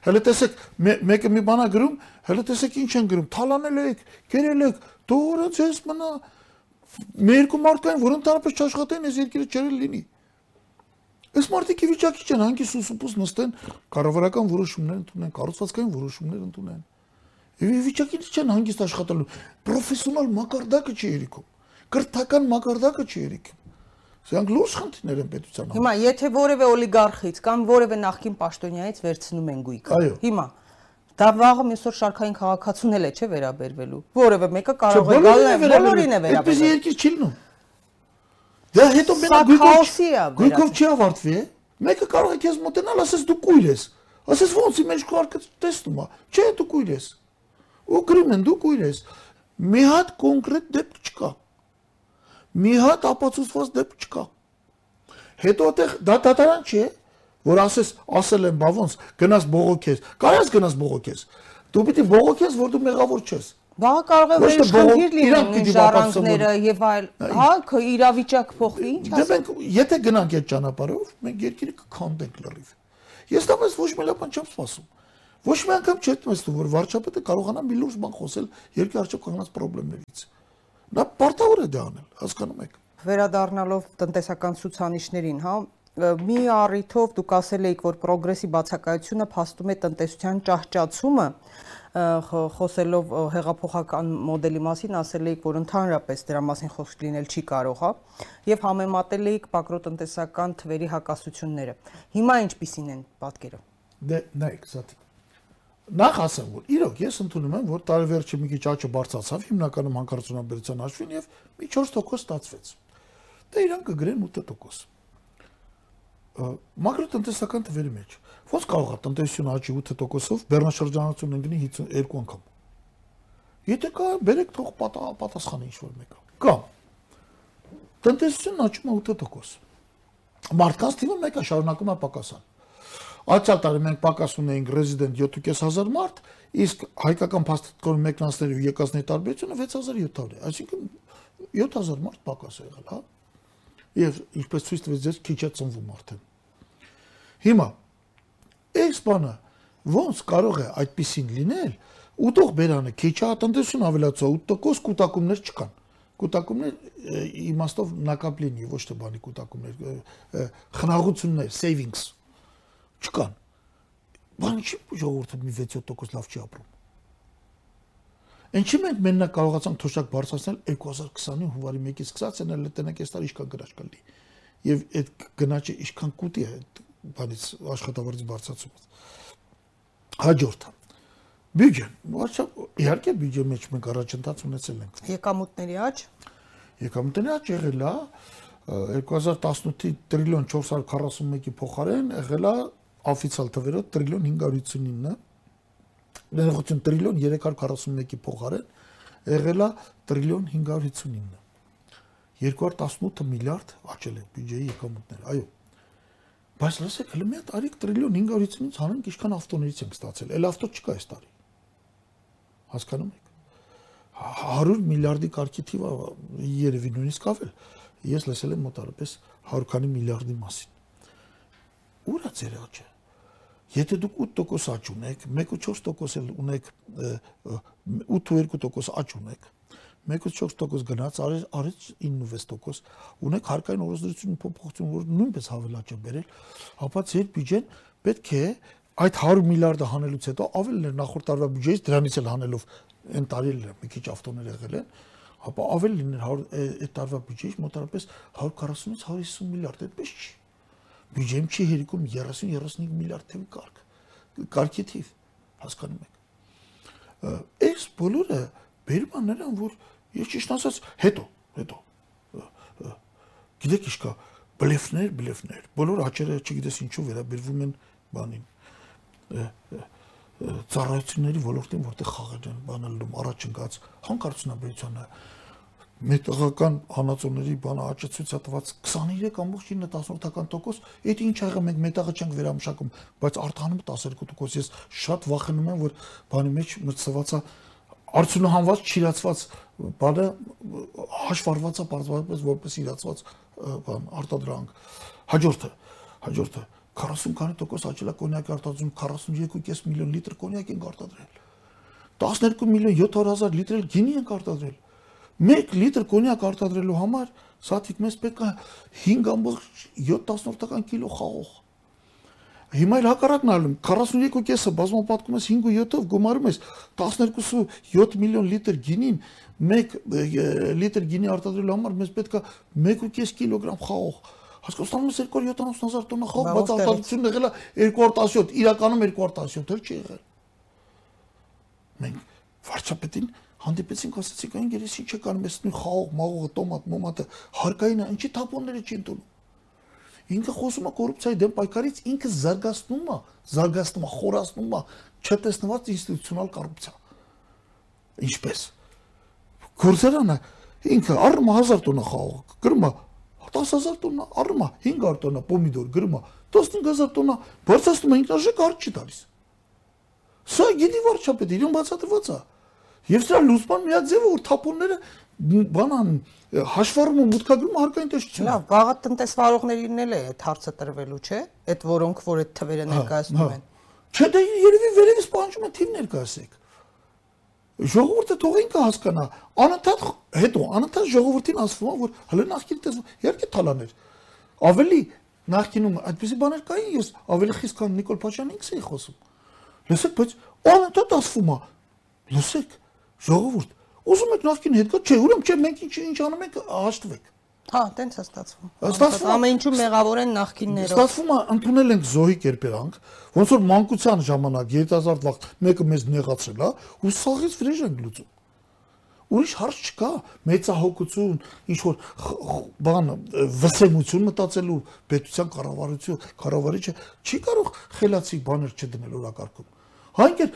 հələ տեսեք մեկը մի բանա գրում, հələ տեսեք ինչ են գրում, թալանել եք, գերել եք, դուրը ձեզ մնա։ Մեր երկու մարդկային, որ ընդհանրապես չաշխատեն, այս երկիրը չերել լինի։ Այս մարդիկի վիճակի չեն, հանգիստ ու սուպուս նստեն, կառավարական որոշումներ ընդունեն, կառուցվածքային որոշումներ ընդունեն։ Վիճակից չեն հանգիստ աշխատելու։ Պրոֆեսիոնալ մակարդակը չի երիքում։ Կրթական մակարդակը չի երիքում։ Սրանք լուրջ խնդիրներ են պետության համար։ Հիմա եթե որևէ օլիգարխից կամ որևէ նախկին պաշտոնյայից վերցնում են գույքը։ Հիմա դա վաղը միսօր շարքային քաղաքացուն էլ է չէ վերաբերվելու։ Որևէ մեկը կարող է գալ բոլորին է վերաբերվելու։ Այդպես երկիր չի լինում։ Դա հետո մենակ գույքով գույքով չի ավարտվի, Մեկը կարող է քեզ մոտենալ, ասես դու կույր ես։ Ասես ո՞նց ի մեջ քո տեսնում է։ Չէ, դու կույր ես ու գրում են դու կույր ես մի հատ կոնկրետ դեպք չկա մի հատ ապացուցված դեպք չկա հետո այդեղ դա դատարան չի որ ասես ասել են բա ոնց գնաս բողոքես կարաս գնաս բողոքես դու պիտի բողոքես որ դու մեղավոր չես Բա կարող է վերջ խնդիր լինի ժառանգները եւ այլ, հա, քո իրավիճակ փոխվի, ինչ ասեմ։ Դե մենք եթե գնանք այդ ճանապարհով, մենք երկիրը կքանդենք լրիվ։ Ես դա մեզ ոչ մի լավ բան չեմ սպասում։ Ոչ մի անգամ չէ տեսնում, որ վարչապետը կարողանա մի լուրջ բան խոսել երկրի առջև կանգնած խնդիրներից։ Նա պարտավոր է դա անել, հասկանում եք։ Վերադառնալով տնտեսական ցուցանիշներին, հա, մի առիթով դուք ասել եք, որ պրոգրեսի բացակայությունը փաստում է տնտեսության ճահճացումը, խոսելով հեղափոխական մոդելի մասին ասել եք, որ ընդհանրապես դրա մասին խոսք լինել չի կարող, հա, եւ համեմատել եք մակրոտնտեսական թվերի հակասությունները։ Հիմա ինչպիսին են պատկերը։ Դե նայեք, զատ նախ ասեմ, որ իրոք ես ընդունում եմ, որ տարեվերջը մի քիչ աճը բարձրացավ, հիմնականում հանքարդյունաբերության հաշվին եւ մի 4% ստացվեց։ Դե իրան կգրեն 8%։ Մակրոտնտեսական թվերի մեջ ո՞նց կարող է տնտեսությունը աճի 8%-ով բեռնաշրջանացումն ընկնի 52 անգամ։ Եթե կա, բերեք թող պատասխանը ինչ-որ մեկը։ Կամ տնտեսությունն աճում է 8%։ Մարդկանց թիվը մեկը շարունակում է պակասան։ Անցյալ տարի մենք պակաս ունեինք ռեզիդենտ 7500 մարդ, իսկ հայկական փաստաթղթերի մեկնասների ու եկածների տարբերությունը 6700 է, այսինքն 7000 մարդ պակաս է եղել, հա։ Եվ ինչպես ցույց տվեց ձեզ, քիչ է ծնվում արդեն։ Հիմա այս բանը ոնց կարող է այդպեսին լինել, ուտող բերանը քիչ է, տնտեսություն ավելացա 8%, կուտակումներ չկան կուտակումներ իմաստով նակապ լինի, ոչ թե բանի կուտակումներ, խնաղություններ, savings չկան։ Բան չի ժողովուրդը մի 6-7% լավ չի ապրում։ Ինչի մենք մենակ կարողացանք թոշակ բարձրացնել 2020-ի հունվարի 1-ից սկսած, այնալ տնեք այս տարի ինչքան գրաշ կլինի։ Եվ այդ գնաճը ինչքան կուտի է բանից աշխատավարձի բարձրացումից։ Հաջորդը բյուջեն։ Ոչ իհարկե բյուջեի մեջ մենք առաջընթաց ունեցել ենք։ Եկամուտների աճ։ Եկամուտների աճ եղել է 2018-ի տրիլիոն 441-ի փոխարեն եղել է օֆիցիալ թվերով տրիլիոն 559 ներողություն տրիլիոն 341-ի փոխարեն եղել է տրիլիոն 559 218 միլիարդ աճել է բյուջեի եկամուտները այո բայց լսեք հələ մի հատ արիք տրիլիոն 559-ից հանենք ինչքան ավտոներից ենք ստացել էլ ավտո չկա այս տարի հասկանում եք 100 միլիարդի կարգի թիվը երևի նույնիսկ ավել ես լսել եմ մոտարապես 100 քանի միլիարդի մասին Ուր է ձեր աճը։ Եթե դուք 8% աճ ունեք, 1.4% էլ ունեք 8.2% աճ ունեք, 1.4% գնաց, արեց 9.6%, ունեք հարկային օրենսդրություն փոփոխություն, որ նույնպես հավելաճ է բերել, ապա ձեր բյուջեն պետք է այդ 100 միլիարդը հանելուց հետո ավելի նախորդ տարվա բյուջեից դրանից էլ հանելով այն տարի էլ մի քիչ ավտոներ եղել են, ապա ավելի լիներ 100 այդ տարվա բյուջեից մոտարապես 140-ից 150 միլիարդ, այդպես չի բյուջեն չի հերիքում 30-35 միլիարդ թիվ կարգ կարգի թիվ հասկանում եք այս բոլորը է նրան որ ես ճիշտ ասած հետո հետո գիտեք ինչ կա բլեֆներ բլեֆներ բոլոր աճերը չգիտես ինչու վերաբերվում են բանին ծառայությունների ոլորտին որտեղ խաղեր են բանալում առաջ ընկած հանքարդյունաբերությունը մետաղական հանածոների բանը աճեցույց հատված 23.9%, այդ ինչ ա եղել մենք մետաղը չենք վերամշակում, բայց արտանում 12%։ Ես շատ վախենում եմ, որ բանի մեջ մտցված է արդյունահանված, չիրացված բանը հաշվառված է բարձրապես որպես իրացված բան արտադրանք։ Հաջորդը, հաջորդը 40 քանի տոկոս աճել է կոնյակի արտադրում 42.5 միլիոն լիտր կոնյակ ենք արտադրել 12 միլիոն 700 հազար լիտր գինի ենք արտադրել 1 լիտր կոնյակ արտադրելու համար սաթիկ մեզ պետք է 5.7 կիլո խաղող։ Հիմա էլ հակառակն ալում 42.5-ը բազմապատկում ես 5.7-ով գումարում ես 12.7 միլիոն լիտր գինին 1 լիտր գինի արտադրելու համար մեզ պետք է 1.5 կիլոգրամ խաղող հասկանում ես 270000 տոննա խաղ, բայց արտադրությունն եղել է 217, իրականում 217 էլ չի եղել։ Մենք վարչապետին հանդիպեցինք, ասացինք, այն գերես ինչ է կանում, ես նույն խաղող, մաղողը, տոմատ, մոմատը, հարկային է, ինչի թափոնները չի ընդունում։ Ինքը խոսում է կոռուպցիայի դեմ պայքարից, ինքը զարգացնում է, զարգացնում է, խորացնում է չտեսնված ինստիտուցիոնալ կոռուպցիա։ Ինչպես։ Գործարանը ինքը առնում 1000 տոննա խաղող, գրում է 10000 տոննա, առնում է 500 տոննա պոմիդոր, գրում է 15000 տոննա, բարձրացնում է ինքնաժեք արժ չի տալիս։ Սա գիտի վարչապետը, իրեն բացատրված է։ Եվ սրա լուսման միակ ձևը որ թափոնները բանան հաշվառում ու մուտքագրում հարկային տեսչություն։ Լավ, վաղը տնտեսվարողներին էլ է այդ հարցը տրվելու, չէ՞։ Այդ որոնք որ այդ թվերը ներկայացնում են։ Չէ, դե երևի վերևից պահանջում են թիվ ներկայացեք։ Ժողովուրդը թող ինքը հասկանա։ Անընդհատ հետո անընդհատ ժողովրդին ասվում է, որ հələ նախքին տեսնում, իհարկե թալաներ։ Ավելի նախքինում այդպեսի բաներ կային, ես ավելի խիստ քան Նիկոլ Փաշյանն ինքս էի խոսում։ Լսեք, բայց անընդհատ ասվում է։ Լսեք, ժողովուրդ, ուզում եք նախքին հետ գա, չէ, ուրեմն չէ, մենք ինչ ինչ անում ենք, հաշտվեք։ Հա, տենց է ստացվում։ Ստացվում ամեն ինչու մեղավոր են նախկիններով։ Ստացվում է ընդունել ենք զոհի կերպերանք, ոնց որ մանկության ժամանակ երիտասարդ վաղ մեկը մեզ նեղացրել է, ու սաղից վրեժ ենք լուծում։ Ուրիշ հարց չկա, մեծահոգություն, ինչ որ բան վսեմություն մտածելու պետության կառավարություն, կառավարիչը չի կարող խելացի բաներ չդնել օրակարգում։ Հայնքեր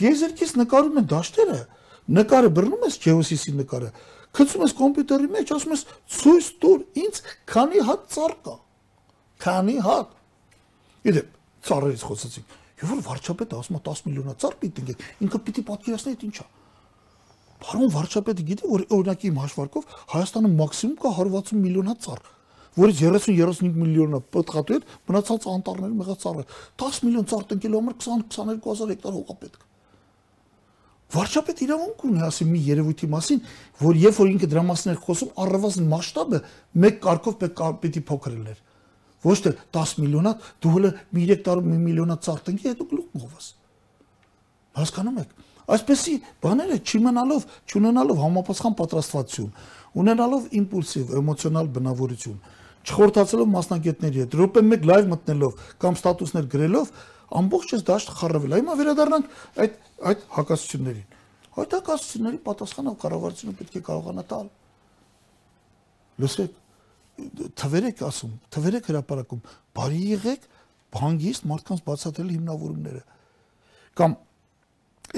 դիեզերքից նկարում են դաշտերը, նկարը բռնում ես Ջեոսիսի նկարը, Գցում ես կոմպյուտերի մեջ, ասում ես ցույց տուր ինձ քանի հատ ծառ կա։ Քանի հատ։ Իդեպ ծառերից խոսեցինք։ Եվ որ վարչապետը ասում է 10 միլիոնա ծառ պիտի ընկեք, ինքը պիտի պատկերացնի այդ ինչա։ Բարոն վարչապետը գիտի, որ օրինակի իմ հաշվարկով Հայաստանը մաքսիմում կա 160 միլիոնա ծառ, որից 30-35 միլիոնը պտղատու հետ, մնացած անտառները մեղա ծառը։ 10 միլիոն ծառ տնկելու համար 20-22000 հեկտար հող է պետք վարչապետ իրավունք ունի ասի մի երևույթի մասին, որ երբ որ ինքը դրա մասին էր խոսում, առավաստ մասշտաբը մեկ կարգով պետք է պիտի փոքրելներ։ Ոչ թե 10 միլիոնա, դու հələ մի 3 տարում 1 միլիոնա ծաղտնքի հետո գլուխ մովաս։ Հասկանում եք։ Այսպեսի բաները չիմանալով, չունենալով համապատասխան պատրաստվածություն, ունենալով իմպուլսիվ, էմոցիոնալ բնավորություն, չխորտացելով մասնագետների հետ, րոպե մեկ լայվ մտնելով կամ ստատուսներ գրելով, ամբողջս դաշտ խառնվել։ Հիմա վերադառնանք այդ այդ հակասություններին։ Այդ հակասությունների պատասխանը կառավարությունը պետք է կարողանա տալ։ Լսեք, թվերեք ասում, թվերեք հրաապարակում, բարի եղեք բանգիստ մարդկանց բացատրել հիմնավորումները։ Կամ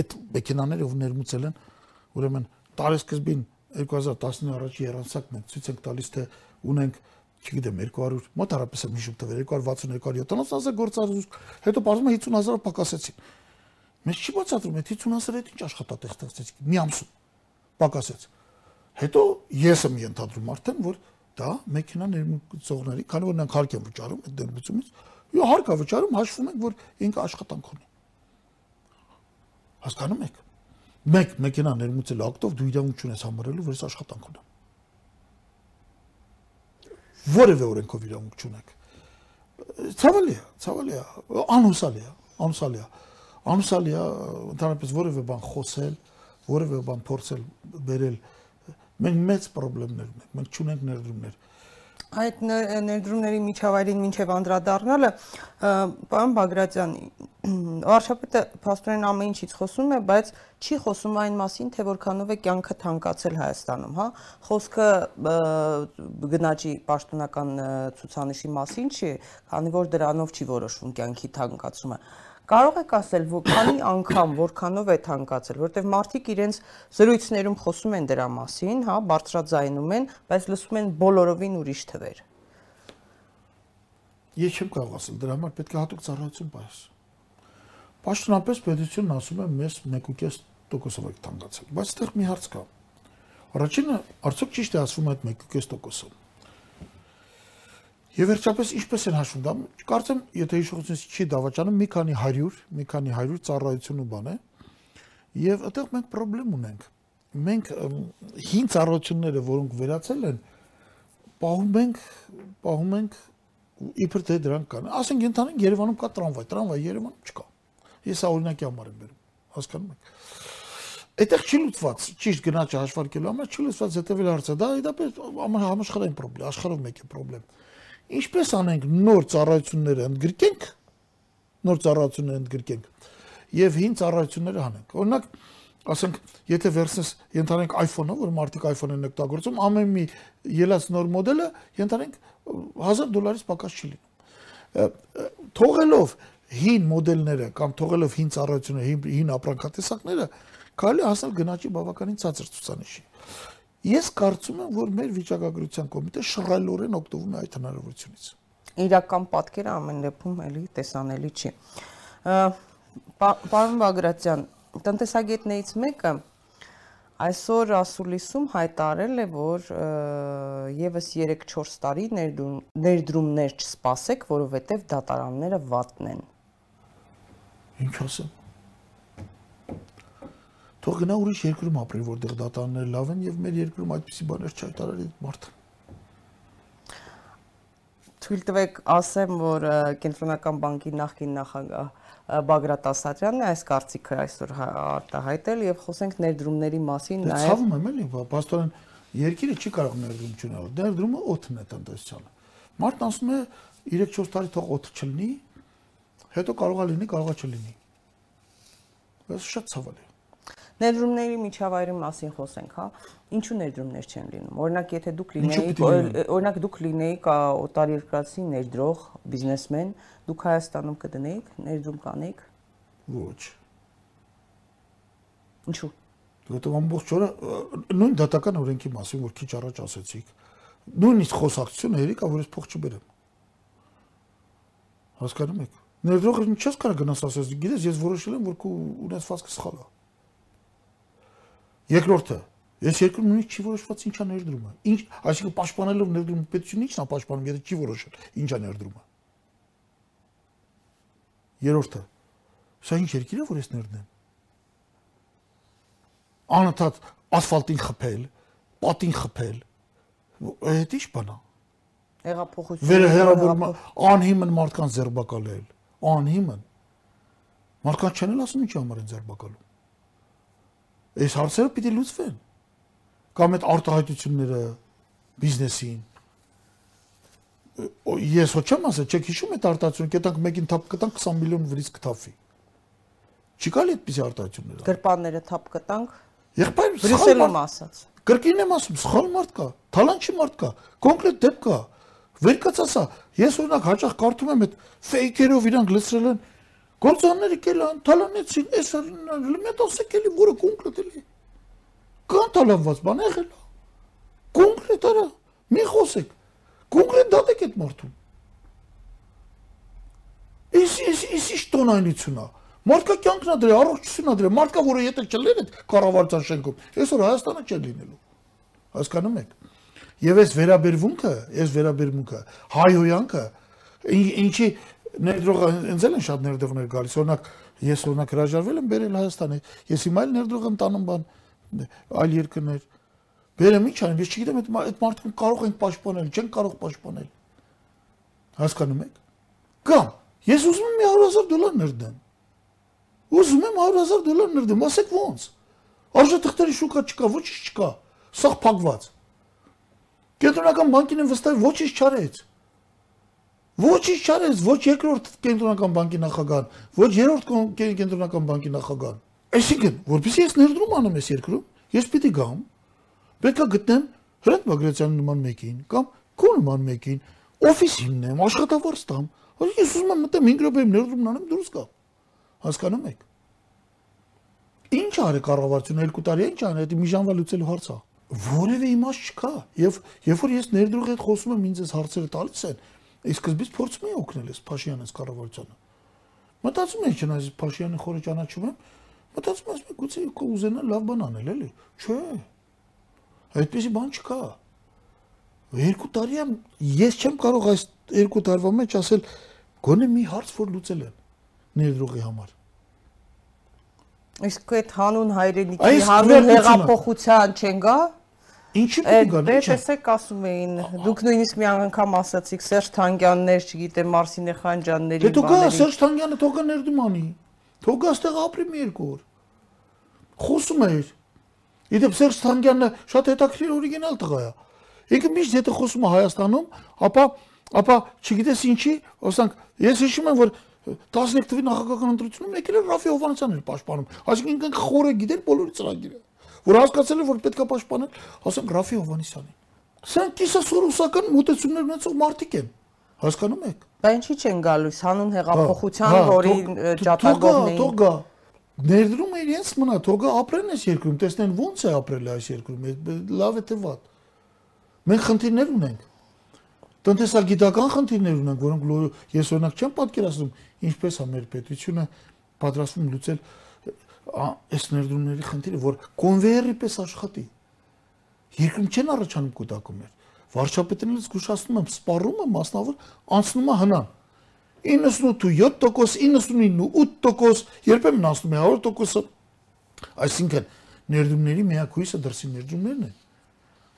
այդ մեքենաները, ով ներմուծել են, ուրեմն տարեսկզբին 2019 առաջի երանցակն են ցույց են տալիս թե ունենք չգիտեմ 200 մոտ հարաբերս եմ հիշում տվել 260 270 գործարուս հետո բարձում է 50 հազարը պակասեցին Մեզ չի բացատրում, այդ 50-ը այդ ինչ աշխատատեղ ստեղծեցիք։ Մի ամսում պակասեց։ Հետո ես եմ ենթադրում արդեն, որ դա մեքենա ներմուծողների, քանի որ նրանք հարկ են վճարում այդ ներմուծումից, ու հարկ է վճարում, հաշվում ենք, որ ինքը աշխատանք ունի։ Հասկանում եք։ Մեկ մեքենա ներմուծել ակտով դու իրավունք ունես համարելու, որ ես աշխատանք ունեմ։ Որևէ օրենքով իրավունք չունեք։ Ցավալի է, ցավալի է, անհուսալի է, անհուսալի է անուսալի է ընդհանրապես որևէ բան խոսել, որևէ բան փորձել բերել։ Մենք մեծ խնդիրներ ունենք, մենք չունենք ներդրումներ։ Այդ ներդրումների միջավայրին մինչև անդրադառնալը, պարոն Բագրատյան, վարշապետը փաստորեն ամեն ինչից խոսում է, բայց չի խոսում այն մասին, թե որքանով է կյանքը թանկացել Հայաստանում, հա։ Խոսքը գնաճի պաշտոնական ցուցանիշի մասին չի, քանի որ դրանով չի որոշվում կյանքի թանկացումը։ Կարող եք ասել, որ քանի անգամ որքանով է թանկացել, որտեղ մարդիկ իրենց զրույցներում խոսում են դրա մասին, հա, բարձրաձայնում են, բայց լսում են բոլորովին ուրիշ թվեր։ Ես չեմ կարող ասել, դրա համար պետք է հատուկ ծառայություն պայս։ Պաշտոնապես պետությունն ասում է մեզ 1.5%-ով է թանկացել, բայց այդտեղ մի հարց կա։ Առաջինը, արդյոք ճիշտ է ասվում այդ 1.5%-ով։ Եվ վերջապես ինչպես են հաշվում դա։ Կարծեմ, եթե հիշողությունից չի դավաճանում մի քանի 100, մի քանի 100 ծառայություն ու բան է։ Եվ այդտեղ մենք խնդրեմ ունենք։ Մենք հին ծառայությունները, որոնք վերացել են, պահում ենք, պահում ենք իբր թե դրանք կան։ Ասենք ընդհանրեն Երևանում կա տրամվայ, տրամվայ Երևանում չկա։ Ես օրինակի համար եմ բերում, հասկանում եք։ Այդտեղ չի լուծված, ճիշտ գնաճը հաշվարկելու համար չի լուծված հետևել հարցը։ Դա իդապես համաշխարհային խնդրեմ, աշխարհով մեկ է խնդրեմ Ինչպես անենք նոր ծառայությունները ընդգրկենք, նոր ծառայությունները ընդգրկենք եւ հին ծառայությունները հանենք։ Օրինակ, ասենք, եթե վերցնես ենթանենք iPhone-ը, որ մարդիկ iPhone են օգտագործում, ամեն մի ելած նոր մոդելը ենթանենք 1000 դոլարից պակաս չի լինում։ Թողելով հին մոդելները կամ թողելով հին ծառայությունները, հին, հին ապրանքատեսակները, կարելի հասնել գնաճի բավականին ցածր ցուցանիշի։ Ես կարծում եմ, որ մեր վիճակագրության կոմիտե շռայլորեն օգտվում է այդ հնարավորությունից։ Իրական պատկերը ամեն դեպքում էլի տեսանելի չի։ Պարոն Բագրատյան, տնտեսագետներից մեկը այսօր ասուլիսում հայտարել է, որ եւս 3-4 տարի ներդրումներ չսպասեք, որովհետեւ դատարանները վատն են։ Ինչ ասեմ թող գնա ուրիշ երկրում ապրի, որտեղ դատարանները լավ են եւ մեր երկրում այդպիսի բաներ չհայտարարի մարդը։ Թույլ տվեք ասեմ, որ կենտրոնական բանկի նախկին նախագահ Բագրատ Ասատրյանն է այս կարծիքը այսօր հա, արտահայտել եւ խոսենք ներդրումների մասին նաեւ։ Ցավում եմ էլի, բաստորեն Երկիրը չի կարող ներդրում չունենալ։ Ներդրումը օդն է տնտեսությանը։ Մարդն ասում է 3-4 տարի թող օդ չլինի, հետո կարողա լինի, կարողա չլինի։ Այս շատ ցավալի է։ Ներդրումների միջավայրի մասին խոսենք, հա։ Ինչու ներդրումներ չեն լինում։ Օրինակ, եթե դուք լինեիք, օրինակ դուք լինեիք օտարերկրացի ներդրող բիզնեսմեն, դուք Հայաստանում կդնեիք, ներդրում կանեիք։ Ոչ։ Ինչու։ Որտեղ ամբողջ օրը նույն դատական օրենքի մասին, որ քիչ առաջ ասացիք, նույնիսկ խոսակցությունը երիկա, որ ես փող չբերեմ։ Հասկանում եք։ Ներդրողը ինչ չես կարող գնաս ասես, գիտես, ես որոշել եմ, որ քո ունեցվածքը սխալ է։ Երկրորդը, ես երկրում նույնիսկ չի որոշված ինչա ներդրումը։ Ինչ, այսինքն պաշտպանելով ներդրումը պետությունը ինչն է պաշտպանում, եթե չի որոշել ինչա ներդրումը։ Երրորդը, սա ինչ երկիր է, որ ես ներդնեմ անընդհատ ասֆալտին խփել, պատին խփել։ Այդ ի՞նչ բան է։ Հեղափոխություն։ Վերահերավորում անհիմն մարդկանց ձերբակալել, անհիմն։ Մարդկանց չեն էլ ասում ինչի համար են ձերբակալում։ Այս հարցերը պիտի լուծվեն։ Կամ այդ արտահայտությունները բիզնեսին։ Ես ոչ չեմ ասել, չեք հիշում այդ արտահայտությունը, կետանք մեկին թափ կտանք 20 միլիոն վրից կթափվի։ Չի գալի այդպիսի արտահայտություններ։ գրպանները թափ կտանք Եղբայր Բրյուսելում ասած։ Կրկին եմ ասում, սխալ մարդ կա, թալանչի մարդ կա, կոնկրետ դեպք կա։ Վերկացածա, ես օրինակ հաճախ կարդում եմ այդ ֆեյքերով իրանք լցրել են գործանները կելան, թալանեցին, այս լմետասեք էլի, որը կոնկրետ էլի։ Կան թալանված բան եղել։ Կոնկրետ արա, մի խոսեք։ Կոնկրետ դատեք այդ մարդուն։ Իս իս իս իշ տոնայնություն է։ Մարդկա կյանքն է դրե, առողջությունն է դրե, մարդկա, որը եթե չլներ այդ կառավարության շենքում, այսօր Հայաստանը չէ լինելու։ Հասկանում եք։ Եվ այս վերաբերվունքը, այս վերաբերվունքը, հայհոյանքը ին- ինչի ներդրողը ինձ էլ են շատ ներդրողներ գալիս։ Օրինակ, ես օրինակ հրաժարվել եմ բերել Հայաստանի։ Ես հիմա էլ ներդրող եմ տանում բան այլ երկրներ։ Բերեմ ինչ անեմ, ես չգիտեմ այդ այդ մարդուն կարող ենք պաշտպանել, չեն կարող պաշտպանել։ Հասկանում եք։ Կամ ես ուզում եմ 100.000 դոլար ներդեմ։ Ուզում եմ 100.000 դոլար ներդեմ, ասեք ո՞նց։ Արժեթղթերի շուկա չկա, ոչինչ չկա։ Սաղ փակված։ Կենտրոնական բանկին են վստահ ոչինչ չարեց։ Ոչինչ չարեց, ոչ երկրորդ կենտրոնական բանկի նախագահան, ոչ երրորդ կենտրոնական բանկի նախագահան։ Այսինքն, որովհետեւ ես ներդրում անում ես երկրում, ես պիտի գամ, պետքա գտնեմ Հրանտ Բագրատյանի նման մեկին կամ քո նման մեկին, օֆիս հիմնեմ, աշխատավարձ տամ։ Որ ես ուզում եմ մտեմ 5 րոպեում ներդրումն անեմ դուրս գամ։ Հասկանում եք։ Ինչ արի կառավարությունը 2 տարի ինչ անի, դա մի ժամվա լուծելու հարց է։ Որևէ իմաստ չկա։ Եվ երբ որ ես ներդրողի հետ խոսում եմ, ինձ այս հարցերը տալիս են, իսկ սկզբից փորձում եմ օգնել այս Փաշյանից կառավարությանը։ Մտածում եմ, չնայած Փաշյանը խորը ճանաչում եմ, մտածում եմ, եմ, գուցե կուզենա լավ բան անել, էլի։ Չէ։ Այդպեսի բան չկա։ Երկու տարի եմ ես չեմ կարող այս երկու տարվա մեջ ասել գոնե մի հարց որ լուծել են ներդրողի համար։ Իսկ այդ հանուն հայրենիքի, հանուն հեղափոխության չեն գա։ Ինչի պետք է դե տեսեք ասում էին, դուք նույնիսկ մի անգամ ասացիք Սերժ Թանկյաններ, չգիտեմ, Մարսինե Խանջյանների Դե դու գա Սերժ Թանգյանը թող գա ներդում անի։ Թող գա ստեղ ապրի մի երկու օր։ Խոսում էր։ Իդեպ Սերժ Թանգյանը շատ հետաքրքիր օրիգինալ տղա է։ Ինքը միշտ եթե խոսում է Հայաստանում, ապա ապա չգիտես ինչի, ասենք ես հիշում եմ որ 11 թվականի նախագահական ընտրությունում եկել էր Ռաֆի Հովանեսյանն էր պաշտպանում։ Այսինքն ինքն խորը գիտեր բոլորի ծրագիրը, որ հասկացել էր որ պետքա պաշտպանել, ասենք Ռաֆի Հովանեսյանին։ Սրանք կիսասորոսական մոտեցումներ ունեցող մարդիկ են։ Հասկանում եք։ Բա ինչի չեն գալուս հանուն հեղափոխության, Հա, որի թող- ը, թող գա, էին։ գա։ Ներդրումը իրենց մնա, թող ապրեն այս երկրում, տեսնեն ո՞նց է ապրել այս երկրում, լավ է թե վատ։ Մենք խնդիրներ ունենք։ Տնտեսագիտական խնդիրներ ունենք, որոնք ես օրինակ չեմ պատկերացնում, ինչպես է մեր պետությունը պատրաստվում լուծել այս ներդրումների խնդիրը, որ կոնվեյերի պես աշխատի։ Երկրում չեն առաջանում կուտակումներ։ Վարչապետներից զգուշացնում եմ, սպառումը մասնավոր անցնում է հնան։ 98.7%, 99.8%, երբեմն անցնում է 100%-ը։ Այսինքն ներդրումների միակ հույսը դրսի ներդրումներն են,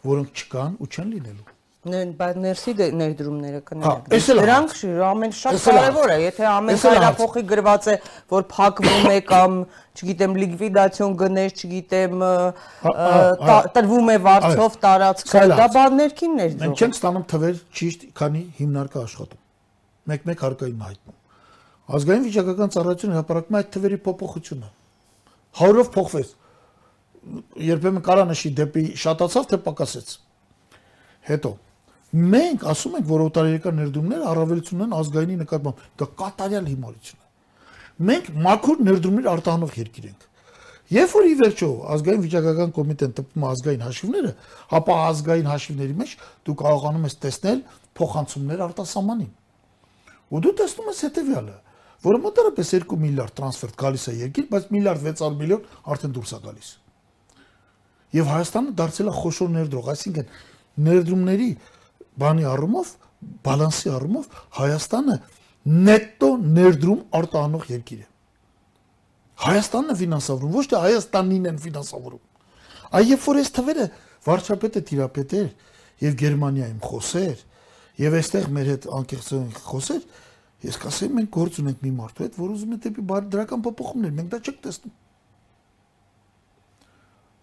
որոնք չկան ու չեն լինելու։ ներսի դե- ներդրումները Հա, կներեք։ էլ Դրանք ամեն շատ կարևոր է, եթե ամեն հայրափոխի գրված է, որ փակվում է կամ, չգիտեմ, լիկվիդացիոն գներ, չգիտեմ, Հա, հա, հա։ տրվում է վարձով տարածքը, դա բան ներքին Մենք ներդրում։ չենք ստանում թվեր ճիշտ, քանի հիմնարկը աշխատում։ Մեկ-մեկ հարկային հայտնում։ Ազգային վիճակական ծառայությունը հապարակում է այդ թվերի փոփոխությունը։ 100-ով փոխվեց։ Երբեմն կարա նշի դեպի շատացավ թե պակասեց։ Հետո մենք ասում ենք, որ օտարերական ներդրումները առավելություն ունեն ազգայինի նկատմամբ։ Դա կատարյալ հիմարություն է։ Մենք մաքուր ներդրումներ արտահանող երկիր ենք։ Երբ որ ի վերջո ազգային վիճակական կոմիտեն տպում ազգային հաշիվները, ապա ազգային հաշիվների մեջ դու կարողանում ես տեսնել փոխանցումներ արտասահմանին։ Ու դու տեսնում ես հետեւյալը, որ մոտարապես 2 միլիարդ տրանսֆերտ գալիս է երկիր, բայց միլիարդ 600 միլիոն արդեն դուրս է գալիս։ Եվ Հայաստանը դարձել է խոշոր ներդրող, այսինքն ներդրումների բանի առումով, բալանսի առումով Հայաստանը նետո ներդրում արտահանող երկիր է։ Հայաստանն է ֆինանսավորում, ոչ թե Հայաստանին են ֆինանսավորում։ Այ երբ որ այս թվերը վարչապետը տիրապետեր եւ Գերմանիայում խոսեր եւ այստեղ մեր հետ անկեղծորեն խոսեր, ես կասեի մենք գործ ունենք մի մարդու հետ, որ ուզում է դեպի դրական փոփոխումներ, մենք դա չենք տեսնում։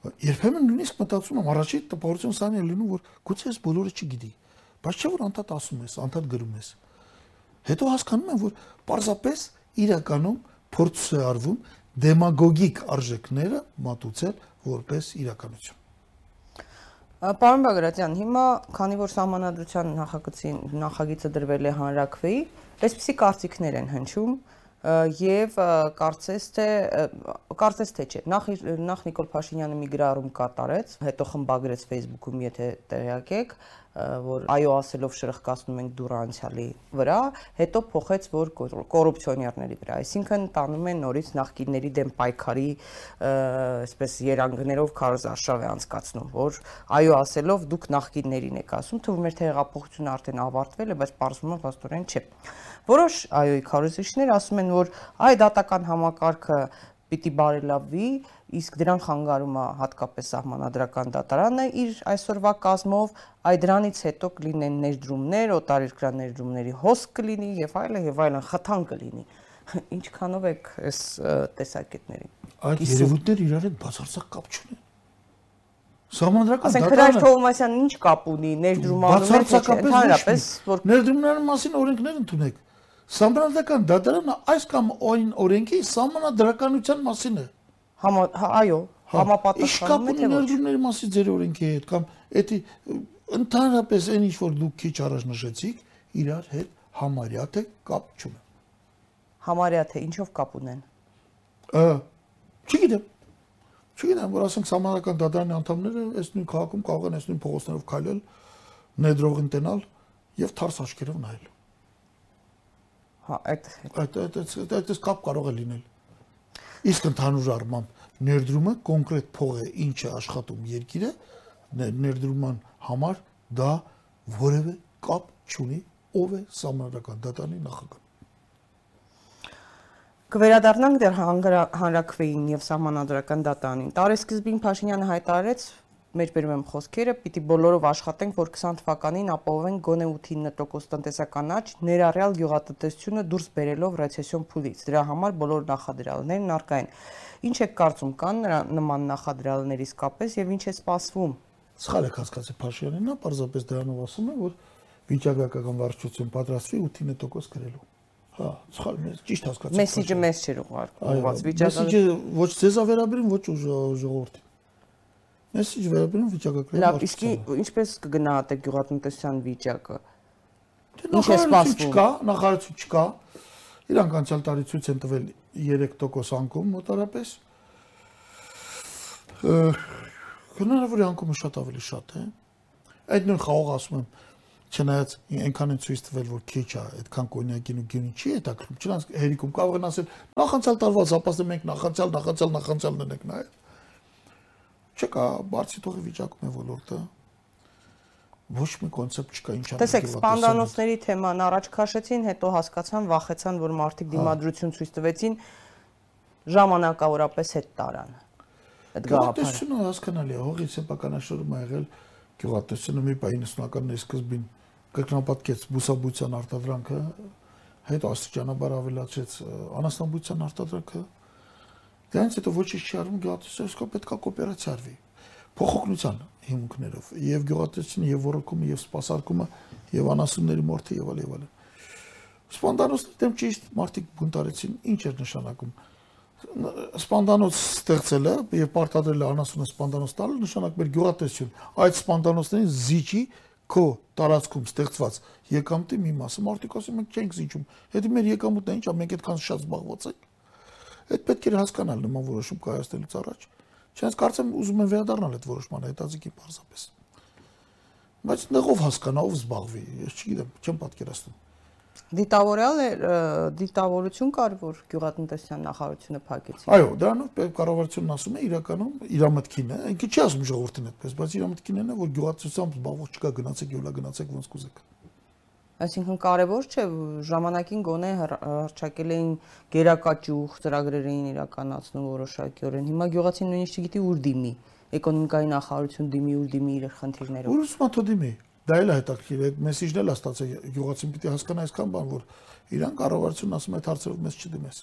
Երբեմն նույնիսկ մտածում եմ առաջի տպավորություն սան է լինում, որ գուցե ես բոլորը չգիտի, բայց չէ որ անդադ ասում ես, անդադ գրում ես։ Հետո հասկանում եմ, որ պարզապես իրականում փորձ է արվում դեմագոգիկ արժեքները մատուցել որպես իրականություն։ Պարոն Բագրատյան, հիմա քանի որ համանadrության նախագծի նախագիծը դրվել է հանրակրվեի, այսպիսի կարծիքներ են հնչում եւ կարծես թե կարծես թե չէ նախ նախ Նիկոլ Փաշինյանը մի գրառում կատարեց հետո խմբագրեց Facebook-ում եթե տեղյակ եք որ այո ասելով շրխկացնում ենք դուր անցյալի վրա հետո փոխեց որ կոռ- կոռուպցիոներների վրա այսինքն տանում են նորից նախկինների դեմ պայքարի այսպես երանգներով քարոզարշավ է անցկացնում որ այո ասելով դուք նախկիններին եք ասում թվում էր թե հեղափոխությունը արդեն ավարտվել է բայց պարզվում է վաստորեն չէ Որոշ այոյի քարոզիչներ ասում են, որ այ դատական համակարգը պիտի բարելավվի, իսկ դրան խանգարում է հատկապես սահմանադրական դատարանը իր այսօրվա կազմով, այ դրանից հետո կլինեն ներդրումներ, օտարերկրյա ներդրումների հոսք կլինի եւ այլն եւ այլն խթան կլինի։ Ինչքանով եք այս տեսակետներին։ Այդ երևույթները իրար հետ բացարձակ կապ չունեն։ Սահմանադրական Ասենք Հրաշ Թովմասյանն ինչ կապ ունի ներդրումանում հետ, ընդհանրապես որ ներդրումների մասին օրենքներ ընդունեք։ Սահմանադրական դատարանը այս կամ այն օրենքի սահմանադրականության մասին է։ համա հա, այո, կապ համապատասխանում է թե ոչ։ ներդրումների մասին ձեր օրենքի հետ կամ էդի ընդհանրապես այն ինչ որ դուք քիչ առաջ նշեցիք, իրար հետ համարյա թե կապ չունեն։ Համարյա թե ինչով կապ ունեն։ Ա, Չգիտեմ։ Չգիտեմ, որ ասենք համանական դատարանի անդամները այս նույն քաղաքում կարող են այս նույն փողոցներով քայլել, ներդրողին տենալ եւ թարս աչքերով նայել։ Հա, այդ Այդ այդ այդ կապ կարող է լինել։ Իսկ ընդհանուր առմամբ ներդրումը կոնկրետ փող է, ինչ է աշխատում երկիրը, ներ- ներդրման համար դա որևէ կապ չունի ով է համանական դատարանի նախագահ։ Կվերադառնանք դեռ հանրակրվեին եւ սահմանադրական դատարանին։ Տարեսկզբին Փաշինյանը հայտարարեց մեր բերում եմ խոսքերը, պիտի բոլորով աշխատենք, որ 20 թվականին ապահովենք գոնե 8-9% տնտեսական աճ, ներառյալ գյուղատնտեսությունը դուրս բերելով ռեցեսիոն փուլից։ Դրա համար բոլոր նախադրյալներն արկա են։ Ինչ եք կարծում, կան նման նախադրյալներ իսկապես եւ ինչ է սպասվում։ Սխալ եք հասկացել Փաշինյանին, նա պարզապես դրանով ասում է, որ վիճակական վարչություն պատրաստվի 8-9% գրելու։ Հա, սխալ մեզ ճիշտ հասկացա։ Մեսիջը մեզ չէր ուղղված վիճակը։ Մեսիջը ոչ ձեզ է վերաբերում, ոչ ժող- Ես ինչ վերաբերում վիճակագրային Լավ, իսկ ինչպես կգնահատեք գյուղատնտեսության վիճակը։ դե Ինչ է սպասվում։ Չկա, նախարարություն չկա։ Իրանք անցյալ տարի ցույց են տվել 3% անկում մոտարապես։ Հնարավոր է անկումը շատ ավելի շատ է։ Այդ նույն խաղող ասում եմ, չնայած այնքան են ցույց տվել, որ քիչ է, այդքան կոնյակին ու գինին չի հետաքրքրում։ Չնայած հերիքում կարող են ասել, նախանցյալ տարվա զապասը մենք նախանցյալ, նախանցյալ, նախանցյալն ենք նայել Չկա, բարձի թողի վիճակում է ոլորտը։ Ոչ մի կոնցեպտ չկա, ինչ անենք Տեսեք, սպանդանոցների թեման առաջ քաշեցին, հետո հասկացան, վախեցան, որ մարդիկ Հա։ դիմադրություն ցույց տվեցին, ժամանակավորապես հետ տարան։ Այդ գաղափարը։ Գյուղատնտեսությունը հասկանալի է, հողի սեփականաշորում ա եղել գյուղատնտեսությունը մի բա 90-ականների սկզբին կրկնապատկեց բուսաբույցյան արտադրանքը, հետո աստիճանաբար ավելացրեց անաստանբույցյան արտադրանքը։ Դրանից հետո ոչինչ չի արվում գյուղատնտեսական պետքա կոոպերացիա արվի փոխօգնության հիմունքներով եւ գյուղատնտեսությունը եւ ոռոգումը եւ սպասարկումը եւ անասունների մորթը եւ այլ եւ այլ։ Սպանդանոցը դեմ ճիշտ մարդիկ բունտարեցին, ինչ էր նշանակում։ Սպանդանոց ստեղծելը եւ պարտադրելը անասունը սպանդանոց տալը նշանակում էր գյուղատնտեսություն։ Այդ սպանդանոցներին զիջի քո տարածքում ստեղծված եկամտի մի մասը մարդիկ ասում են չենք զիջում։ Հետո մեր եկամուտն է ինչա մենք այդքան շատ զբաղված ենք։ Այդ պետք է հասկանալ նման որոշում կայացնելուց առաջ։ Չնայած կարծեմ ուզում են վերադառնալ այդ որոշմանը հետաձգի պարզապես։ Բայց նեղով հասկանա ով զբաղվի, ես չգիտեմ, չեմ պատկերացնում։ Դիտավորյալ է դիտավորություն կար, որ գյուղատնտեսության նախարարությունը փակեցի։ Այո, դրանով կառավարությունն ասում է իրականում իր մտքին է, ինքը չի ասում ժողովրդին այդպես, բայց իր մտքին է, որ գյուղատնտեսությամբ զբաղվող չկա, գնացեք յուլա գնացեք ոնց կուզեք։ Այսինքն կարևոր չէ ժամանակին գոնե հրճակել էին գերակաճուղ ծրագրերին իրականացնում որոշակիորեն։ Հիմա գյուղացին նույնիսկ չգիտի ուր դիմի։ Էկոնոմիկայի նախարարություն դիմի ուր դիմի իր խնդիրներով։ Ուր ուսմա թո դիմի։ Դա էլ է հետաքրքիր, այդ մեսիջն էլ է ստացել գյուղացին պիտի հասկանա այսքան բան, որ իրան կառավարությունն ասում է այդ հարցերով մեզ չդիմես։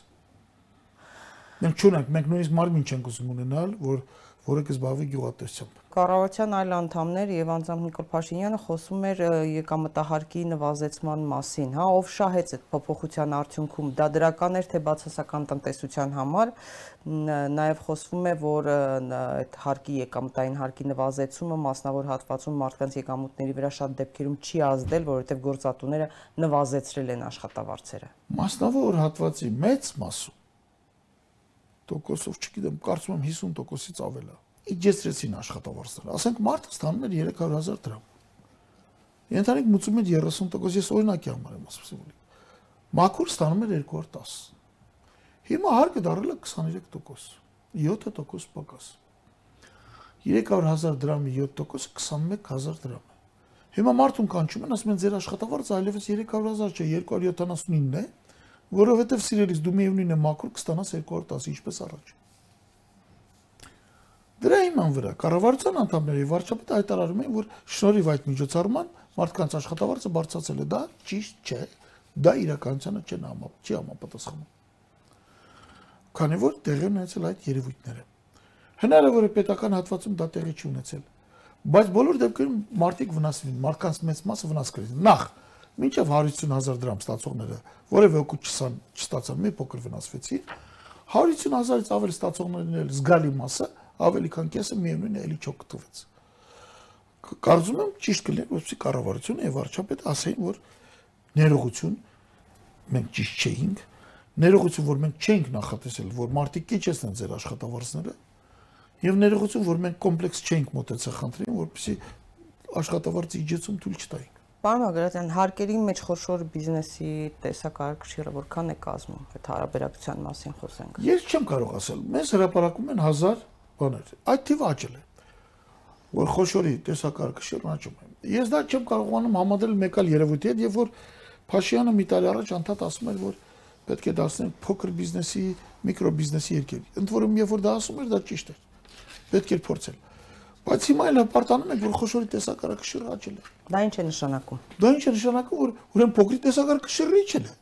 Մենք չունենք, մենք նույնիսկ մարմին չենք ուզում ունենալ, որ որը կզբաղվի գյուղատնտեսությամբ։ Կառավարության այլ անդամներ եւ անձամբ Նիկոլ Փաշինյանը խոսում էր եկամտահարկի նվազեցման մասին, հա, ով շահեց այդ փոփոխության արդյունքում, դա դրական էր թե բացասական տնտեսության համար, նաեւ խոսվում է, որ այդ հարկի եկամտային հարկի նվազեցումը մասնավոր հատվածում մարդկանց եկամուտների վրա շատ դեպքերում չի ազդել, որովհետեւ գործատուները նվազեցրել են աշխատավարձերը։ Մասնավոր հատվածի մեծ մասում տոկոսով, չգիտեմ, կարծում եմ 50%-ից ավել է։ Իջեցրեցին աշխատավարձները։ Ասենք մարդը ստանում էր 300.000 դրամ։ Ենթանիկ մուծում էր 30%, ես օրինակի համար եմ ասում։ Մաքուր ստանում էր 210։ Հիմա հարկը դառել է 23%, 7% պակաս։ 300.000 դրամի 7%-ը 21000 դրամ է։ Հիմա մարդուն կանչում են, ասում են ձեր աշխատավարձը այլևս 300.000 չէ, 279 է, որովհետև սիրելիս դու միևնույն է մակրո կստանաս 210 ինչպես առաջ։ Դրա իման վրա կառավարության անդամները եւ վարչապետը հայտարարում են, որ շնորհիվ այդ միջոցառման մարդկանց աշխատավարձը բարձրացել է, դա ճիշտ չէ, դա իրականությանը չեն համապ, չի համապատասխանում։ Քանի որ տեղի ունեցել այդ երևույթները։ Հնարավոր է պետական հատվածում դա տեղի չի ունեցել, բայց բոլոր դեպքերում մարդիկ վնասվին, մարդկանց մեծ մասը վնաս կրին։ Նախ մինչև 150.000 դրամ ստացողները որևէ օգուտ չստացան, մի փոքր վնասվեցին։ 150.000-ից ավել ստացողներն էլ զգալի մասը, ավելի քան կեսը միևնույն է էլի չօգտվեց։ Կարծում եմ ճիշտ կլիներ, որպեսզի կառավարությունը եւ վարչապետը ասեին, որ ներողություն մենք ճիշտ չէինք, ներողություն, որ մենք չենք նախատեսել, որ մարտիկ կիչեցնեն ձեր աշխատավարձները, եւ ներողություն, որ մենք կոմպլեքս չենք մոտեցել խնդրին, որպեսզի աշխատավարձի իջեցում թույլ չտայինք։ Պարոն Ագրատյան, հարկերի մեջ խոշոր բիզնեսի տեսակարգշիռը որքան է կազմում, այդ հարաբերակցության մասին խոսենք։ Ես չեմ կարող ասել, մեզ հրապարակում են 1000 բաներ։ Այդ թիվը աճել է։ Որ խոշորի տեսակարգշիռն աճում է։ Ես դա չեմ կարողանում համադրել մեկ այլ երևույթի հետ, եւ որ Փաշյանը մի տարի առաջ անդադ ասում էր, որ պետք է դասնենք փոքր բիզնեսի, միկրո բիզնեսի երկեր։ Ընդ որում, երբ որ դա ասում էր, դա ճիշտ էր։ Պետք էր փորձել։ Բայց հիմա էլ հպարտանում եք, որ խոշորի տեսակարգշիռը աճել է։ Դա ինչ է նշանակում։ Դա ինչ է նշանակում, որ ուրեմն փոքրի տեսակարգշիռը իջել է։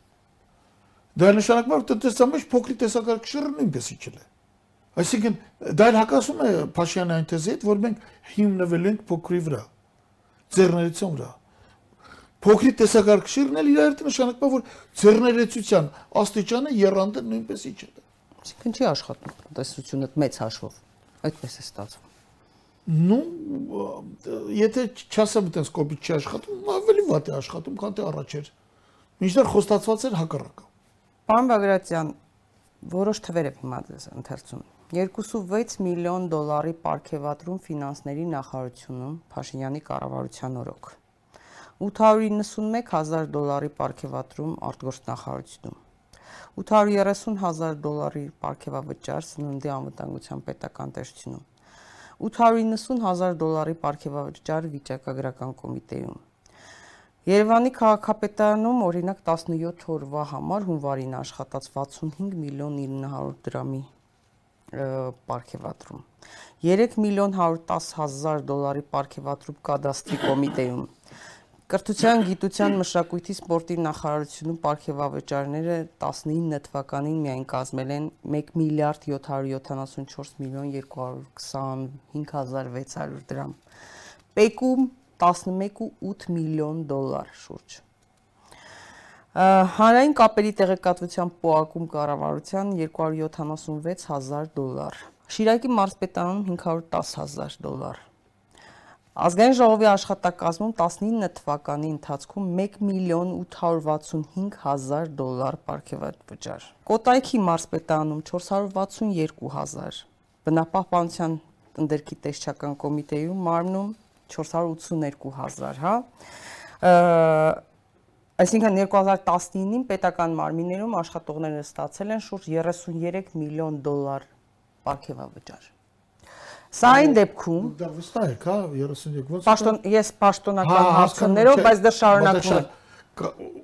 Դա նշանակում է, որ տնտեսության մեջ փոքրի տեսակարգշիռը նույնպես իջել է։ Այսինքն դա էլ հակասում է Փաշյանի այն թեզի հետ, որ մենք հիմնվել ենք փոքրի վրա, ձեռներեցության վրա։ Փոքրի տեսակարգշիռն էլ իր հետ նշանակում է, որ ձեռներեցության աստիճանը երանդը նույնպես իջել է։ Այսինքն չի աշխատում տնտեսությունը մեծ հաշվով։ Այդպես է ստացվում նու եթե չասեմ այդպես կոպիտ չի աշխատում, ավելի վատ է աշխատում, քան թե առաջ էր։ Մինչդեռ խոստացված էր հակառակը։ Պարոն Բագրատյան, որոշ թվեր եմ հիմա ձեզ ընթերցում։ 2.6 միլիոն դոլարի ապարքեվատրում ֆինանսների նախարարությունում Փաշինյանի կառավարության օրոք։ 891 հազար դոլարի ապարքեվատրում արտգործնախարարությունում 830 հազար դոլարի ապարքեվավճար սննդի անվտանգության պետական տեսությունում 890 հազար դոլարի ապարքեվաճար վիճակագրական կոմիտեում։ Երևանի քաղաքապետարանում օրինակ 17 օրվա համար հունվարին աշխատած 65 միլիոն 900 դրամի ապարքեվատրում 3 միլիոն 110 հազար դոլարի ապարքեվատրում կադաստրի կոմիտեում Կրթության, գիտության, մշակույթի, սպորտի նախարարությունում ապարքեվավճարները 19 թվականին միայն կազմել են 1 միլիարդ 774 միլիոն 225600 դրամ։ Պեկում 11.8 միլիոն դոլար շուրջ։ Հանրային կապերի տեղեկատվության պոակում կառավարության 276000 դոլար։ Շիրակի մարզպետանում 510000 դոլար։ Ազգային ժողովի աշխատակազմում 19 թվականի ընթացքում 1 միլիոն 865 հազար դոլար պարգևաճար։ Կոտայքի մարզպետանում 462 հազար։ Բնապահպանության տնտերքի տեսչական կոմիտեում մարմնում 482 հազար, հա։ Այսինքն 2019-ին պետական մարմիններում աշխատողները ստացել են շուրջ 33 միլիոն դոլար ապարքեվավճար։ Սա այն դեպքում դա վստահ եք, հա, 33 ոնց Պաշտոն ես պաշտոնական հա, հարցներով, բայց դա շարունակվում է։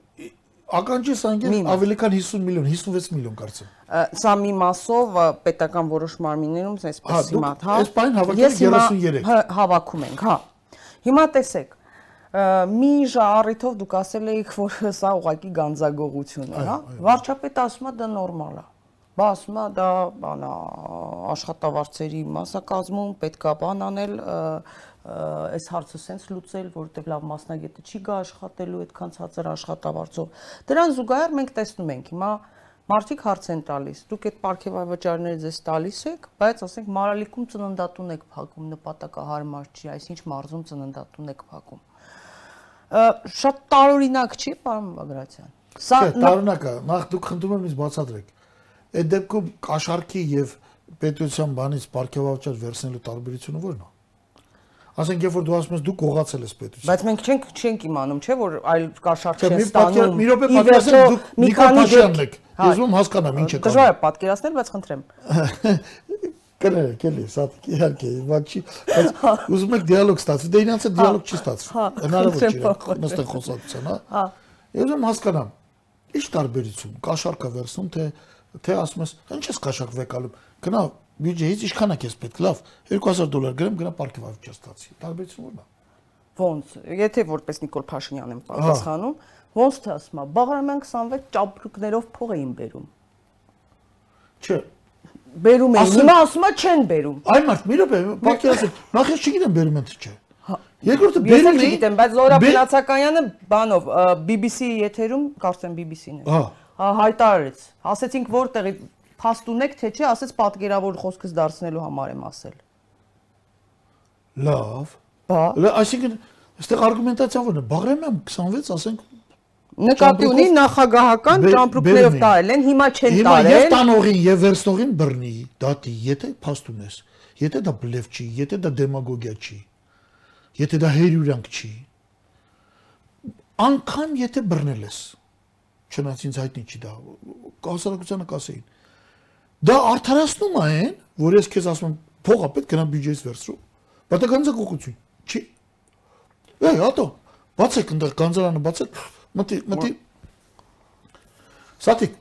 Ականջիս անգամ ավելի քան 50 միլիոն, 56 միլիոն կարծեմ։ Սա մի մասով պետական որոշ մարմիններում այսպես հիմա, հա։ Այս բան հավաքել 33։ Հավաքում ենք, հա։ Հիմա տեսեք, մի ժառիթով դուք ասել էիք, որ սա ուղակի գանձագողություն է, հա։ Վարչապետը ասում է դա նորմալ է։ Բա ասում է դա բանա աշխատավարձերի մասնակազմում պետքա բան անել այս հարցը սենց լուծել, որովհետև լավ մասնագետը չի գա աշխատելու այդքան ցածր աշխատավարձով։ Դրան զուգահեռ մենք տեսնում ենք հիմա Մարդիկ հարց են տալիս։ Դուք այդ ապարքեվավճարները ձեզ տալիս եք, բայց ասենք Մարալիկում ծննդատուն եք փակում, նպատակահարմար չի, այսինչ մարզում ծննդատուն եք փակում շատ տարօրինակ չի, պարոն Բագրատյան։ Սա տարօրինակ է, նախ դուք խնդրում եմ ինձ բացատրեք։ Այդ դեպքում կաշառքի եւ պետության բանից ապարքեվավճար վերցնելու տարբերությունը ո՞րն է։ Ասենք երբ որ դու ասում ես դու կողացել ես պետություն։ Բայց մենք չենք չենք իմանում, չէ՞ որ այլ կաշառք չեն ստանում։ Մի րոպե պատկերացրեք դուք Նիկոլ Փաշյանն եք։ Ես ում հասկանամ ինչ է կա։ Դժվար է պատկերացնել, բայց խնդրեմ։ կներեք, էլի, սա իհարկե, բայց չի, բայց ուզում եք դիալոգ ստացվի, դե իրանց հետ դիալոգ չի ստացվի։ հա, Հնարավոր չի, նստեն խոսակցության, հա։ Հա։ Ես ուզում հասկանամ, ի՞նչ տարբերություն, կաշարկը վերցնում թե թե ասում ես, ինչ ես կաշարկ վեկալում։ Գնա բյուջեից ինչքան է քեզ պետք, լավ, 2000 դոլար գրեմ, գնա պարկի վավճա ստացի։ Տարբերությունը ո՞րն է։ Ոնց, եթե որպես Նիկոլ Փաշինյան եմ պատասխանում, ոնց թե ասում է, Բաղարամյան 26 ճապրուկներով փող էին բերում։ Չէ, բերում էին։ Հիմա ասում է չեն բերում։ Այ մարդ, մի րոպե, ասել, նախ ես չգիտեմ բերում են թե չէ։ հա։ Երկրորդը բերում էին։ Ես չգիտեմ, բայց Լորա Փնացակայանը բանով BBC-ի եթերում, կարծեմ BBC-ն է։ Հա։ Հայտարարեց։ Ասեցինք որտեղի փաստ ունեք թե չէ, ասեց պատկերավոր խոսքս դարձնելու համար եմ ասել։ Լավ։ Բա։ Այսինքն, այստեղ արգումենտացիան ո՞րն է։ Բաղրամյան 26, ասենք նկատի ունի նախագահական ճամպրուկներով տարել են, հիմա չեն տարել։ Հիմա եւ տանողին եւ վերցնողին բռնի, դատի, եթե փաստուն ես, եթե դա բլեֆ չի, եթե դա դեմագոգիա չի, եթե դա հերյուրանք չի, անկամ եթե բռնել ես, չնայած ինձ հայտնի չի դա, հասարակությանը կասեին։ Դա արդարացնում է այն, որ ես քեզ ասում եմ, փողա պետք գնա բյուջեից վերցրու։ Բայց դա գանձակողություն չի։ Այ հատո, բացեք այնտեղ գանձարանը բացեք, մտի մտի Սատիկ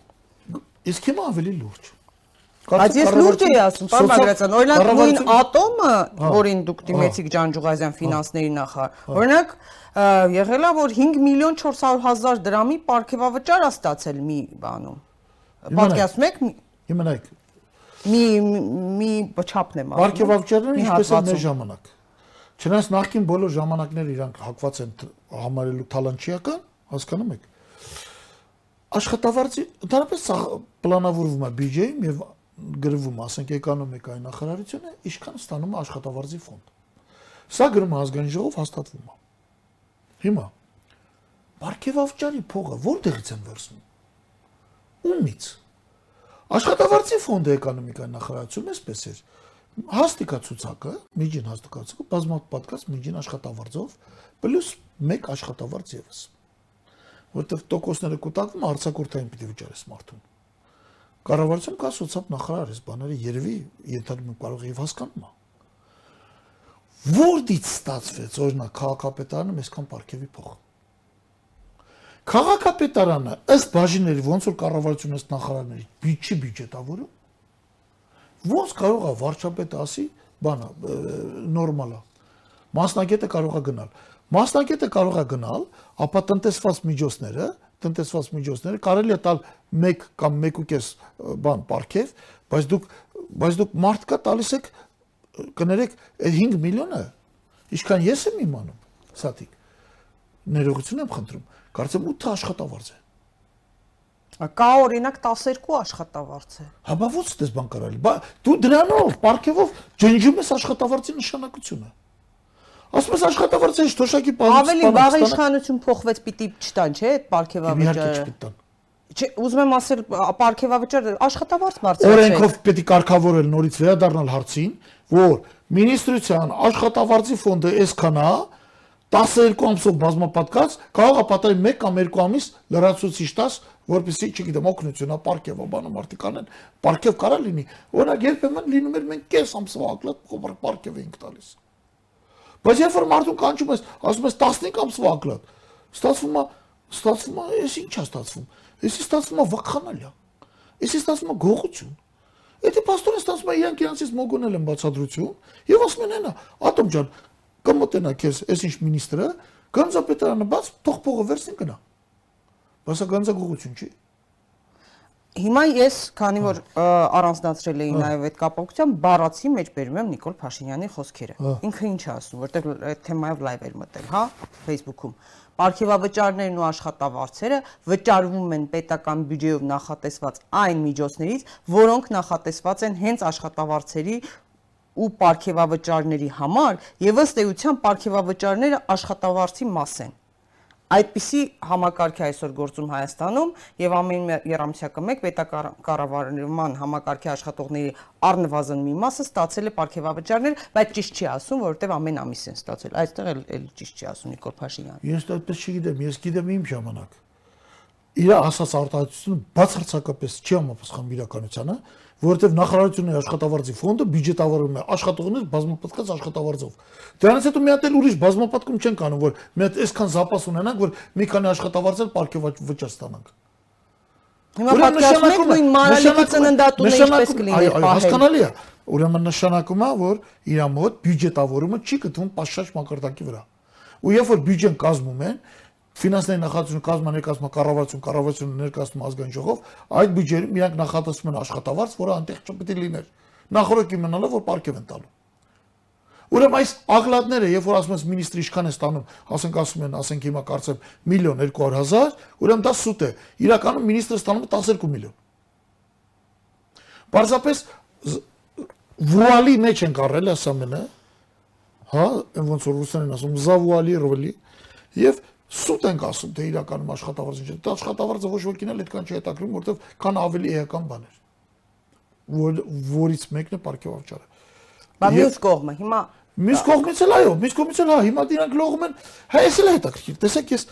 իսկ հիմա ավելի լուրջ Բայց ես լուրջ էի ասում, պարոն Բագրատյան, օրինակ նույն ատոմը, որին դուք դիմեցիք Ջանջուղազյան ֆինանսների նախարար, օրինակ եղել է որ 5 միլիոն 400 հազար դրամի ապարքեվավճար է ստացել մի բանում։ Պատկերացնում եք։ Հիմա նայեք։ Մի մի չափն եմ ասում։ Ապարքեվավճարները ինչպես են մեր ժամանակ։ Չնայած նախքին բոլոր ժամանակները իրանք հակված են համարելու թալանչիական, հասկանում եք։ Աշխատավարձի ընդհանրապես պլանավորվում է բյուջեում եւ գրվում, ասենք էկոնոմիկայի նախարարությունը ինչքան ստանում է աշխատավարձի ֆոնդ։ Սա գրում ազգային ժողով հաստատվում է։ Հիմա Բարքեվավճարի փողը որտեղից են վերցնում։ Ումից։ Աշխատավարձի ֆոնդը էկոնոմիկայի նախարարությունը էսպես էր հաստիկա ցուցակը, միջին հաստիկա ցուցակը բազմատ պատկաց միջին աշխատավարձով պլյուս 1 աշխատավարձ եւս որտեվ տոկոսները կուտակվում արցակուրտային պիտի վճարես մարդուն։ Կառավարություն կա սոցիալ նախարար էս բաները երևի ենթադրում կարող է։ Որտից ստացվեց օրինակ քաղաքապետարանը այսքան պարգևի փող։ Քաղաքապետարանը ըստ բաժինների ոնց որ կառավարությունը ըստ նախարարների բիջի բյուջետավորում Ոնց կարող է վարչապետը ասի, բանա, նորմալ է։ Մասնագետը կարող է գնալ։ Մասնագետը կարող է գնալ, ապա տնտեսված միջոցները, տնտեսված միջոցները կարելի է տալ 1 կամ 1.5 բան պարքև, բայց դուք բայց դուք մարդ կա տալիս եք կներեք 5 միլիոնը ինչքան ես եմ իմանում սատիկ ներողություն եմ խնդրում կարծեմ 8 աշխատավարձ է Կա օրինակ 12 աշխատավարձ է։ Հա բա ո՞նց դες բան կարելի։ Բա դու դրանով պարկևով ջնջում ես աշխատավարձի նշանակությունը։ Ասում ես աշխատավարձը ինչ թոշակի պահից։ Ավելի վաղ իշխանություն փոխվեց պիտի չտան, չէ՞, այդ պարկևավճարը։ Չէ, ուզում եմ ասել, պարկևավճարը աշխատավարձ բարձր չէ։ Օրենքով պետք է կարգավորել նորից վերադառնալ հարցին, որ մինիստրության աշխատավարձի ֆոնդը այսքան է, 12 ամսով բազմապատկած կարող է պատահի 1 կամ 2 ամիս լրացուցիչ տաս որպեսզի, չգիտեմ, օգնությունա պարկևը բանը մարդիկ անեն, պարկև կարա լինի։ Օրինակ երբեմն լինում էր մենք կես ամսվա ակլատ պարկև էինք տալիս։ Բայց երբ որ մարդուն կանչում ես, ասում ես 15 ամսվա ակլատ, ստացվում է, ստացվում է, էս ի՞նչ է ստացվում։ Էսի ստացվում է վախանալիա։ Էսի ստացվում է գողություն։ Եթե պաստորը ստացվում է իրանք իրանցից մոգոնել են բացադրություն եւ ասում են այնա, ատոմ ջան, կմոտենա քեզ, այս ինչ մինիստրը, գանձապետարանը բաց, թող փողը վերցին գնա։ Բասականցագողություն չի։ Հիմա ես, քանի որ առանձնացրել էի նաև այդ կապակցությամբ, բառացի մեջ բերում եմ Նիկոլ Փաշինյանի խոսքերը։ Ինքը ինչ ասում, որտեղ այդ թեմայով լայվ էր մտել, հա, Facebook-ում։ Պարքեվավճարներն ու աշխատավարձերը վճարվում են պետական բյուջեով նախատեսված այն միջոցներից, որոնք նախատեսված են հենց աշխատավարձերի ու պարքեվավճարների համար, եւ ըստ էության պարքեվավճարները աշխատավարձի մաս են այդպիսի համակարգ է այսօր գործում Հայաստանում եւ ամեն երամսյակը մեկ պետակառավարման համակարգի աշխատողների առնվազն մի մասը ստացել է ապարքեվավճարներ, բայց ճիշտ չի ասում, որովհետեւ ամեն ամիս են ստացել։ Այստեղ էլ էլ ճիշտ չի ասում Նիկոլ Փաշինյանը։ Ես այդպես չգիտեմ, ես գիտեմ իմ ժամանակ։ Իր ասած արտահայտությունը բացարձակապես չի համապատասխանում իրականությանը, որովհետև նախարարությունների աշխատավարձի ֆոնդը բյուջետավորում է աշխատողներ բազմապատկած աշխատավարձով։ Դրանից հետո մի հատ էլ ուրիշ բազմապատկում չեն կանում, որ մի հատ այսքան զապաս ունենանք, որ մի քանի աշխատավարձել պարկե վճար ստանանք։ Հիմա պատկերացնեք նույն մանրալիքի ծննդատունը ինչպես կլիներ պահել։ Հասկանալի է։ Ուրեմն նշանակում է, որ իր մոտ բյուջետավորումը չի գտվում պաշտաշ մակարդակի վրա։ Ու երբ որ բյուջեն կազմում են, ֆինանսների նախարարությունը կազմա ներկայացնում կառավարություն, կառավարությունը ներկայացնում ազգային ժողով, այդ բյուջեում իրանք նախատեսում են աշխատավարձ, որը անտեղ չպետք է լիներ։ Նախորդ իմանալով որ պարկև են տալու։ Ուրեմն այս աղլատները, երբ որ ասում ես մինիստրի ինչքան է ստանում, ասենք ասում են, ասենք հիմա կարծեմ միլիոն 200 հազար, ուրեմն դա սուտ է։ Իրականում մինիստրը ստանում է 12 միլիոն։ Պարզապես վուալի մեջ են կարել ասա մենը, հա, ոնց որ ռուսերեն ասում, զավուալի ռոլի, եւ սուտ ենք ասում, թե իրականում աշխատավարձը չէ։ Դա աշխատավարձը ոչ ոքին էլ այդքան չի հետաքրում, որովհետև կան ավելի էական բաներ։ Որ որից մեկն է ապարքեվավճարը։ Բա մյուս կողմը հիմա Մյուս կողմից էլ այո, մյուս կողմից էլ հա, հիմա դրանք լողում են, հա էս էլ է հետաքրքիր։ Տեսեք, ես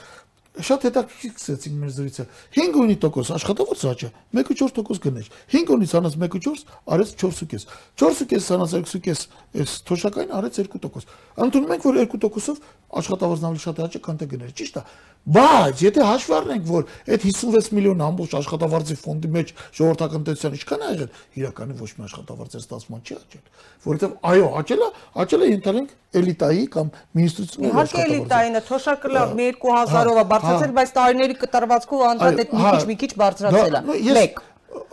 շատ հետաքրքիր սկսեցինք մեր զրույցը 5 ունի տոկոս աշխատավարձ աճը 1.4% գներ 5 ունից անած 1.4 արեց 4.5 4.5 անած 2.5 այս թոշակային արեց 2% ընդունում ենք որ 2%-ով աշխատավարձն ավելի շատ աճը քան թե գները ճիշտ է բայց եթե հաշվի առնենք որ այդ 56 միլիոն ամբողջ աշխատավարձի ֆոնդի մեջ ժողովրդական տնտեսության ինչքան է եղել իրականում ոչ մի աշխատավարձ ստացման չի աճել որովհետև այո աճելը աճելը ենթալենք էլիտայի կամ մինիստրությունների իհարկե էլիտայինը թոշակը 2000-ով է բարձրացել բայց տարիների կտրվածքով անդադ այդ մի քիչ մի քիչ բարձրացել է մեկ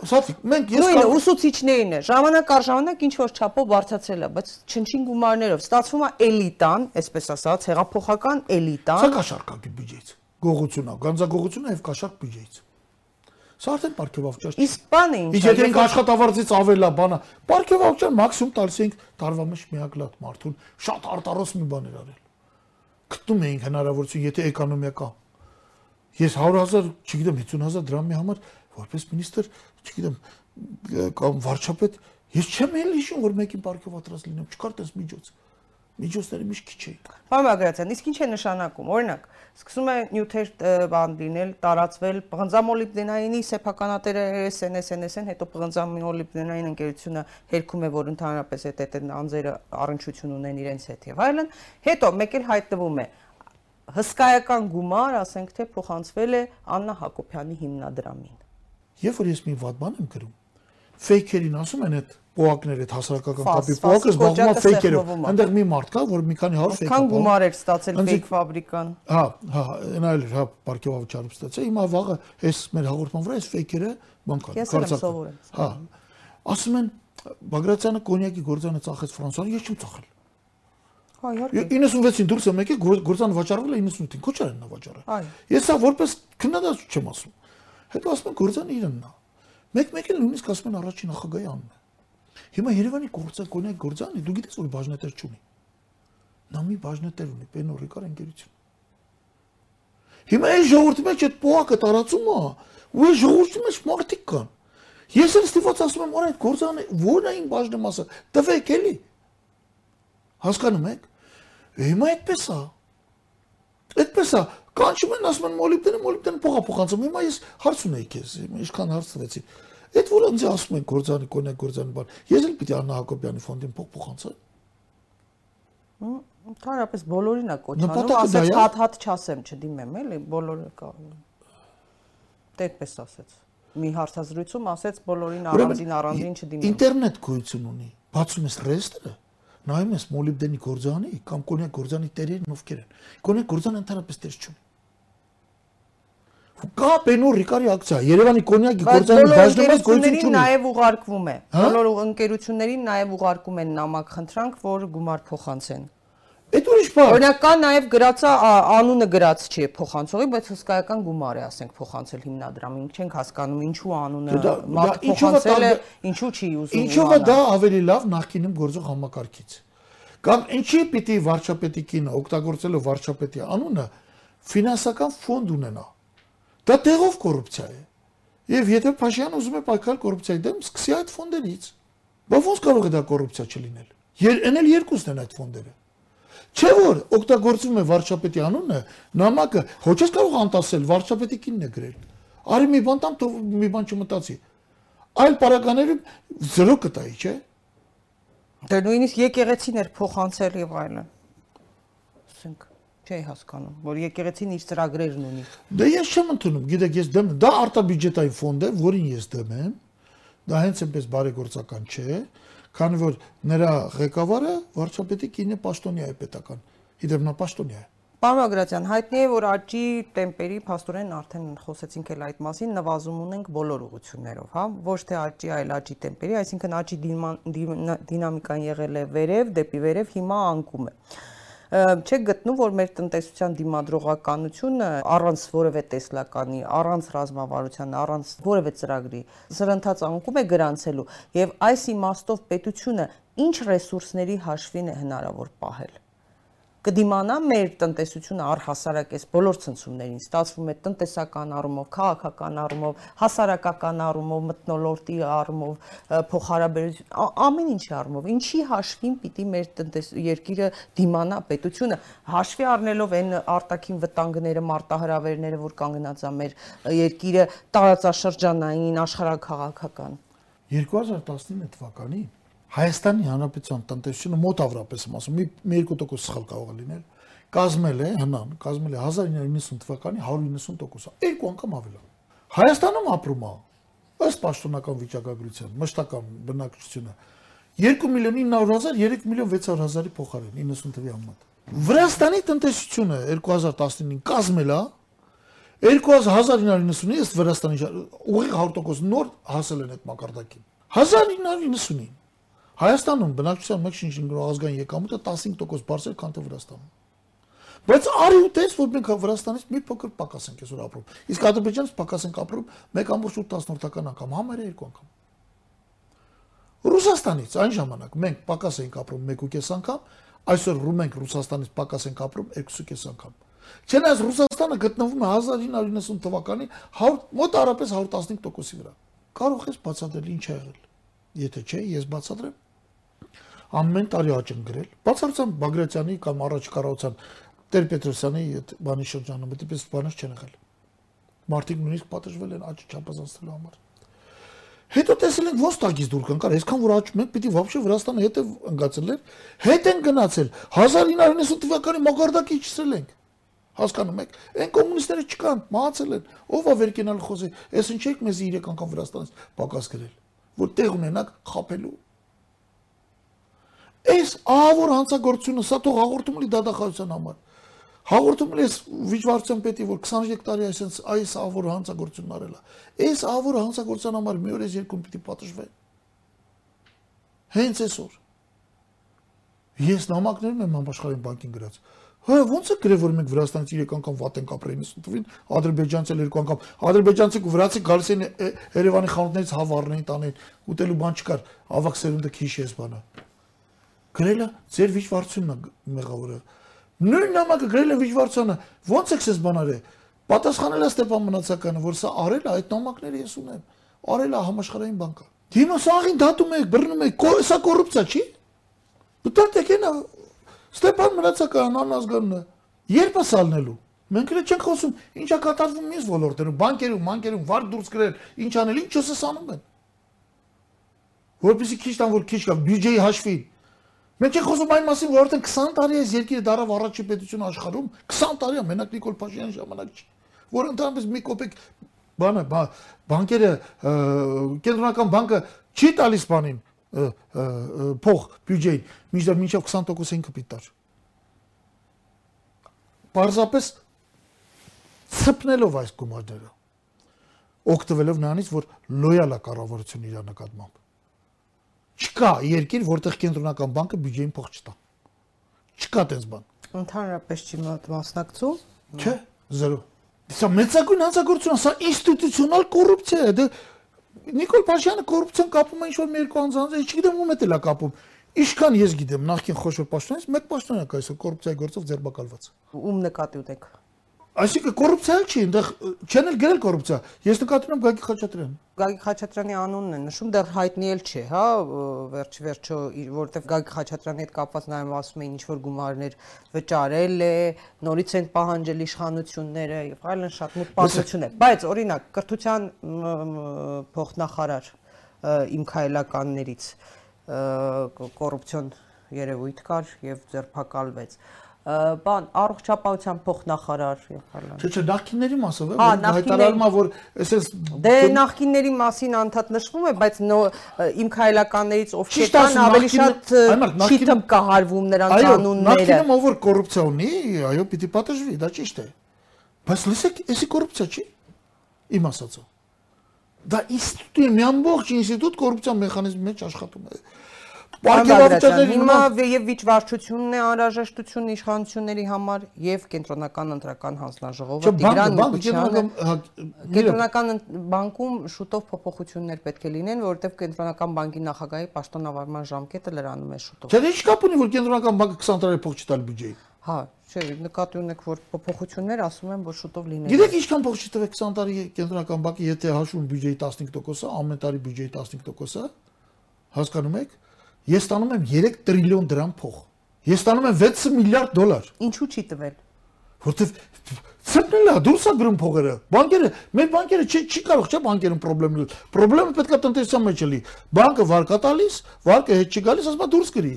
Սաթիկ, մենք ես կամ ուսուցիչներին է, ժամանակ առ ժամանակ ինչ որ չափով բարձրացել է, բայց չնչին գումարներով ստացվում է էլիտան, այսպես ասած, հեղափոխական էլիտան։ Սա կաշառքակի բյուջեից գողությունա, գանձագողությունա եւ կաշառք բյուջեից։ Սա արդեն պարգևավճար չի։ Իսկ բանը ինչ է։ Իսկ եթե ենք աշխատավարձից ավելա բանա, պարգևավճար մաքսիմում տալիս ենք տարվա մեջ միակ լատ մարդուն շատ արտարոս մի բաներ արել։ Գտնում էինք հնարավորություն, եթե էկոնոմիա կա։ Ես 100.000, չգիտեմ 50.000 դրամի համար որպես մինիստր, չգիտեմ, կամ վարչապետ, ես չեմ էլ հիշում, որ մեկին պարգևատրած լինեմ, չկար տես միջոց միջոցները միշտ քիչ էին։ Պարոն Բագրատյան, իսկ ինչ է նշանակում։ Օրինակ, սկսում է նյութեր բան լինել, տարածվել պղնձամոլիբդենայինի սեփականատերը SN SNSN, հետո պղնձամոլիբդենային ընկերությունը հերքում է, որ ընդհանրապես այդ այդ անձերը առնչություն ունեն իրենց հետ եւ այլն։ Հետո մեկ էլ հայտնվում է. Հսկայական գումար, ասենք թե փոխանցվել է Աննա Հակոբյանի հիմնադրամին։ Երբ որ ես մի վատ բան եմ գրում, ֆեյքերին ասում են այդ պոակներ այդ հասարակական կապի պոակը զբաղվում է ֆեյքերով։ Այնտեղ մի մարդ կա, որ մի քանի 100 ֆեյք։ Քան գումար էր ստացել ֆեյք ֆաբրիկան։ Հա, հա, այնալ հա պարկեվավճարում ստացել։ Հիմա վաղը այս մեր հաղորդման վրա այս ֆեյքերը բան կա։ սովորել։ Հա։ Ասում են Բագրատյանը կոնյակի գործանը ծախեց Ֆրանսիան, ես չեմ ծախել։ Հա, իհարկե։ 96-ին դուրս եմ եկել, գործան վաճառվել է 98-ին, քոչար են նա վաճառել։ Ես սա որպես քննադատություն չեմ ասում։ Հետո ասում են գործան իրենն է։ Մեկ-մեկ էլ նույնիսկ ասում են առաջին նախագահի անունը։ Հիմա Երևանի գործը կոնյակ գործանի, դու գիտես որ բաժնետեր չունի։ Նա մի բաժնետեր ունի, Պենո Ռիկար ընկերություն։ Հիմա այս ժողովրդի մեջ այդ պոակը տարածում է, ու այս ժողովրդի մեջ մարդիկ կան։ Ես էլ ստիպված ասում եմ, որ այդ գործանը ո՞րն է իմ բաժնի մասը։ Տվեք էլի։ Հասկանում եք։ Հիմա այդպես է։ Այդպես է։ Կանչում են ասում են մոլիբդենը, մոլիբդենը փողա փոխանցում։ Հիմա ես հարց ունեի քեզ, ինչքան հարց տվեցի։ Այդ որ ինձ ասում են գործանի կոնյակ գործանի բան։ Ես էլ պիտի Աննա Հակոբյանի ֆոնդին փող փոխանցեմ։ Ընդհանրապես բոլորին է կոչանում, ասած հատ-հատ չասեմ, չդիմեմ, էլի, բոլորը կա։ այդպես ասեց։ Մի հարցազրույցում ասեց բոլորին առանձին առանձին չդիմեմ։ Ինտերնետ գույություն ունի։ Բացում ես ռեեստրը, նայում ես մոլիբդենի գործանի կամ կոնյակ գործանի տերերն ովքեր են։ Կոնյակ գործանը ընդհանրապես տեր չունի կա Պենո Ռիկարի ակցիա Երևանի կոնյակի գործանի բաժնված գույցությունների նաև ուղարկվում է հա? բոլոր ընկերություններին նաև ուղարկում են նամակ խնդրանք որ գումար փոխանցեն Այդ ուրիշ բան։ Օրինակ կա նաև գրածա անունը գրած չի փոխանցողի, բայց հսկայական գումար է, ասենք, փոխանցել հիմնադրամին։ Չենք հասկանում ինչու անունը մարդ փոխանցել է, ինչու չի ուզում։ Ինչով է դա ավելի լավ նախկինում գործող համակարգից։ Կամ ինչի պիտի վարչապետի կինը օգտագործելով վարչապետի անունը ֆինանսական ֆոնդ ունենա Դա տեղով կոռուպցիա է։ Եվ եթե Փաշինյանը ուզում է պայքարել կոռուպցիայի դեմ, սկսի այդ ֆոնդերից։ Բայց ոնց կարող է դա կոռուպցիա չլինել։ Ենել երկուսն են այդ ֆոնդերը։ Չէ որ օգտագործվում է վարչապետի անունը, նամակը ոչ ես կարող անտասել, վարչապետի կինն է գրել։ Արի մի բան տամ, թող մի բան չմտածի։ Այլ պարագաներում զրո կտայի, չէ։ Դե նույնիսկ եկեղեցին էր փոխանցել եւ այլն։ Ասենք չէի հասկանում, որ եկեղեցին իր ծրագրերն ունի։ Դե ես չեմ ընդունում, գիտեք, ես դեմ դա արտաբյուջետային ֆոնդ է, որին ես դեմ եմ։ Դա հենց այնպես բարեգործական չէ, քանի որ նրա ղեկավարը վարչապետի կինը պաշտոնյա է պետական։ Իդեպ նա պաշտոնյա է։ Պարոն Ագրատյան, հայտնի է, որ աճի տեմպերի փաստորեն արդեն խոսեցինք էլ այդ մասին, նվազում ունենք բոլոր ուղություններով, հա, ոչ թե աճի, այլ աճի տեմպերի, այսինքն աճի դինամիկան եղել է վերև, դեպի վերև, հիմա անկում է չեք գտնում, որ մեր տնտեսության դիմադրողականությունը առանց որևէ տեսլականի, առանց ռազմավարության, առանց որևէ ծրագրի սրընթաց անկում է գրանցելու եւ այս իմաստով պետությունը ինչ ռեսուրսների հաշվին է հնարավոր պահել կդիմանա մեր տնտեսությունը առհասարակ այս բոլոր ցնցումներին ստացվում է տնտեսական առումով, քաղաքական առումով, հասարակական առումով, մտնոլորտի առումով, փոխհարաբերություն, ամեն ինչի առումով։ Ինչի հաշվին պիտի մեր տնտես երկիրը դիմանա պետությունը հաշվի առնելով այն արտաքին վտանգները, մարտահրավերները, որ կանգնած է մեր երկիրը տարածաշրջանային, աշխարհակաղակական 2019 թվականին Հայաստանի Հանրապետության տնտեսությունը մոտ ավրապես եմ ասում, մի 2% սխալ կարող է լինել, կազմել է հնան, կազմել է 1990 թվականի 190%-ը, երկու անգամ ավելի։ Հայաստանում ապրում է ըստ պաշտոնական վիճակագրության մշտական բնակչությունը 2 միլիոն 900 000 3 միլիոն 600 000-ի փոխարեն 90 թվի համեմատ։ Վրաստանի տնտեսությունը 2019-ին կազմել է 2990-ի ըստ Վրաստանի ուղիղ 100% նոր հասել են այդ մակարդակին։ 1990-ին Հայաստանում բնակչության մեկ շինշինգրող ազգային եկամուտը 15% բարձր քան թե Վրաստանում։ Բայց արի ու տես, որ մենք Վրաստանից մի փոքր պակաս ենք այսօր ապրում։ Իսկ Ադրբեջանից պակաս ենք ապրում 1.8-ական անգամ, համարը երկու անգամ։ Ռուսաստանից այն ժամանակ մենք պակաս ենք ապրում 1.5 անգամ, այսօր մենք Ռուսաստանից պակաս ենք ապրում 2.5 անգամ։ Չնայած Ռուսաստանը գտնվում է 1990 թվականի 100 մոտ առապես 115%-ի վրա։ Կարող ես բացատրել ինչ ա եղել։ Եթե չէ, ես բացատրեմ ամեն տարի աճ են գրել։ Բացարձակ Բագրատյանի կամ առաջ կառավարության Տեր Պետրոսյանի այդ բանի շրջանում դեպիս բանից չեն եղել։ Մարտիկ նույնիսկ պատժվել են աճ չափազանցելու համար։ Հետո տեսել ենք ոստակից դուր կընկար, այսքան որ աճում ենք, պիտի վաբշե Վրաստանը հետ է ընկացել էր, հետ են գնացել 1990 թվականի մակարդակի իջցրել ենք։ Հասկանում եք, այն կոմունիստները չկան, մահացել են։ Ո՞վ է վերկենալ խոսի։ Էս ինչի՞ եք մեզ 3 անգամ Վրաստանից պակաս գրել, որ տեղ ունենanak խապելու Այս ահավոր հանցագործությունը սա թող հաղորդում լի դատախազության համար։ Հաղորդում լի վիճվարության պետի, որ 23 տարի այսպես այս ահավոր հանցագործությունն արել է։ Այս ահավոր հանցագործության համար մի օր ես երկում պիտի պատժվեն։ Հենց այսօր։ Ես նամակներում եմ համաշխարհային բանկին գրած։ Հա ո՞նց է գրել որ մենք Վրաստանից 3 անգամ վատ ենք ապրել 90 թվին, ադրբեջանցը 2 անգամ, ադրբեջանցը ու վրացի գալիս են Երևանի խանութներից հավառնեն տանեն, ուտելու բան չկար, ավակ սերունդը քիչ էս բանը։ Գրելը ձեր վիճվարությունն է մեղավորը։ Նույն նամակը գրել է վիճվարությունը, ո՞նց եք սես բան արել։ Պատասխանել է Ստեփան Մնացականը, որ սա արել է այդ նամակները ես ունեմ։ Արել է համաշխարհային բանկը։ Դիմա սաղին դատում եք, բռնում եք, սա կոռուպցիա չի։ Դուք եք Ստեփան Մնացականը անազգանն է։ Երբ է սալնելու։ Մենք էլ չենք խոսում, ինչա կատարվում մյուս ոլորտերում, բանկերում, մանկերում, վարկ դուրս գրել, ինչ անել, ինչ չսես անում են։ Որպեսի քիչ տան որ քիչ կա բյուջեի հաշվին։ Մենք չենք խոսում այն մասին, որ արդեն 20 տարի է երկիրը դարավ առաջի պետություն աշխարհում, 20 տարի է մենակ Նիկոլ Փաշինյանի ժամանակ չի, որ ընդհանրապես մի կոպեկ բանը բանկերը կենտրոնական բանկը չի տալիս բանին փող բյուջեին, միջդեռ մինչև 20% ինքը պիտի տար։ Պարզապես ցպնելով այս գումարները օգտվելով նրանից, որ լոյալ է կառավարությունը իր նկատմամբ։ Չկա երկիր, որտեղ կենտրոնական բանկը բյուջեին փող չտա։ Չկա տես բան։ Ընդհանրապես չի մասնակցում։ Չէ, զերո։ Սա մեծագույն հանցագործություն, սա ինստիտուցիոնալ կոռուպցիա է, դե Նիկոլ Փաշյանը կոռուպցիան կապում է ինչ-որ մի երկու անձանց, չգիտեմ ում է դելա կապում։ Ինչքան ես գիտեմ, նախքին խոշոր պաշտոնից մեկ պաշտոնյա կա այսօր կոռուպցիայի գործով ձերբակալված։ Ում նկատի ունեք։ Այսինքն կոռուպցիա չի, այնտեղ չեն էլ գրել կոռուպցիա։ Ես նկատում եմ Գագիկ Խաչատրյան։ Գագիկ Խաչատրյանի անունն է նշում, դեռ հայտնի էլ չէ, հա, վերջ վերջո, որովհետև Գագիկ Խաչատրյանի հետ կապված նաև ասում էին ինչ որ գումարներ վճարել է, նորից են պահանջել իշխանությունները եւ այլն շատ մոտ պատմություն է։ Բայց օրինակ կրթության փոխնախարար իմ քայլականներից կոռուպցիոն երևույթ կար եւ ձերբակալվեց բան առողջապահության փոխնախարար եւ այլն։ Չէ, չէ, նախկինների մասով է, որ հայտարարում է, որ այսպես Դե նախկինների մասին անդադ նշվում է, բայց իմ քայլականներից ովքեր կան ավելի շատ չի թմ կահարվում նրանց անունները։ Այո, նախկինում ով որ կոռուպցիա ունի, այո, պիտի պատժվի, դա ճիշտ է։ Բայց լսեք, էսի կոռուպցիա չի։ Իմ ասածը։ Դա ինստիտուտ է, մի ամբողջ ինստիտուտ կոռուպցիա մեխանիզմի մեջ աշխատում է։ Պարգևավճարների հիմա եւ վիճվարչությունն է անհրաժեշտություն իշխանությունների համար եւ կենտրոնական ընտրական հանձնաժողովը Տիգրան Միկոյանը հա, կենտրոնական բանկում շուտով փոփոխություններ պետք է լինեն, որովհետեւ կենտրոնական բանկի նախագահի պաշտոնավարման ժամկետը լրանում է շուտով։ Չէ, ի՞նչ կապ ունի, որ կենտրոնական բանկը 20 տարի փող չտալ բյուջեի։ Հա, չէ, նկատի ունեք, որ փոփոխություններ ասում են, որ շուտով լինելու։ Գիտեք, ինչքան փող չտվեք 20 տարի կենտրոնական բանկի, եթե հաշվում բյուջեի 15%-ը, ամեն տարի բյուջեի 15%-ը, հասկանում եք, Ես ստանում եմ 3 տրիլիոն դրամ փող։ Ես ստանում եմ 6 միլիարդ դոլար։ Ինչու չի տվել։ Որտեվ ցպնելա դուրս է գրում փողերը։ Բանկերը, մեր բանկերը չի չի կարող չէ բանկերում խնդրեմ լինել։ Խնդրեմը պետք է տնտեսության մեջ լինի։ Բանկը վարկա տալիս, վարկը հետ չի գալիս, ասում դուրս գրի։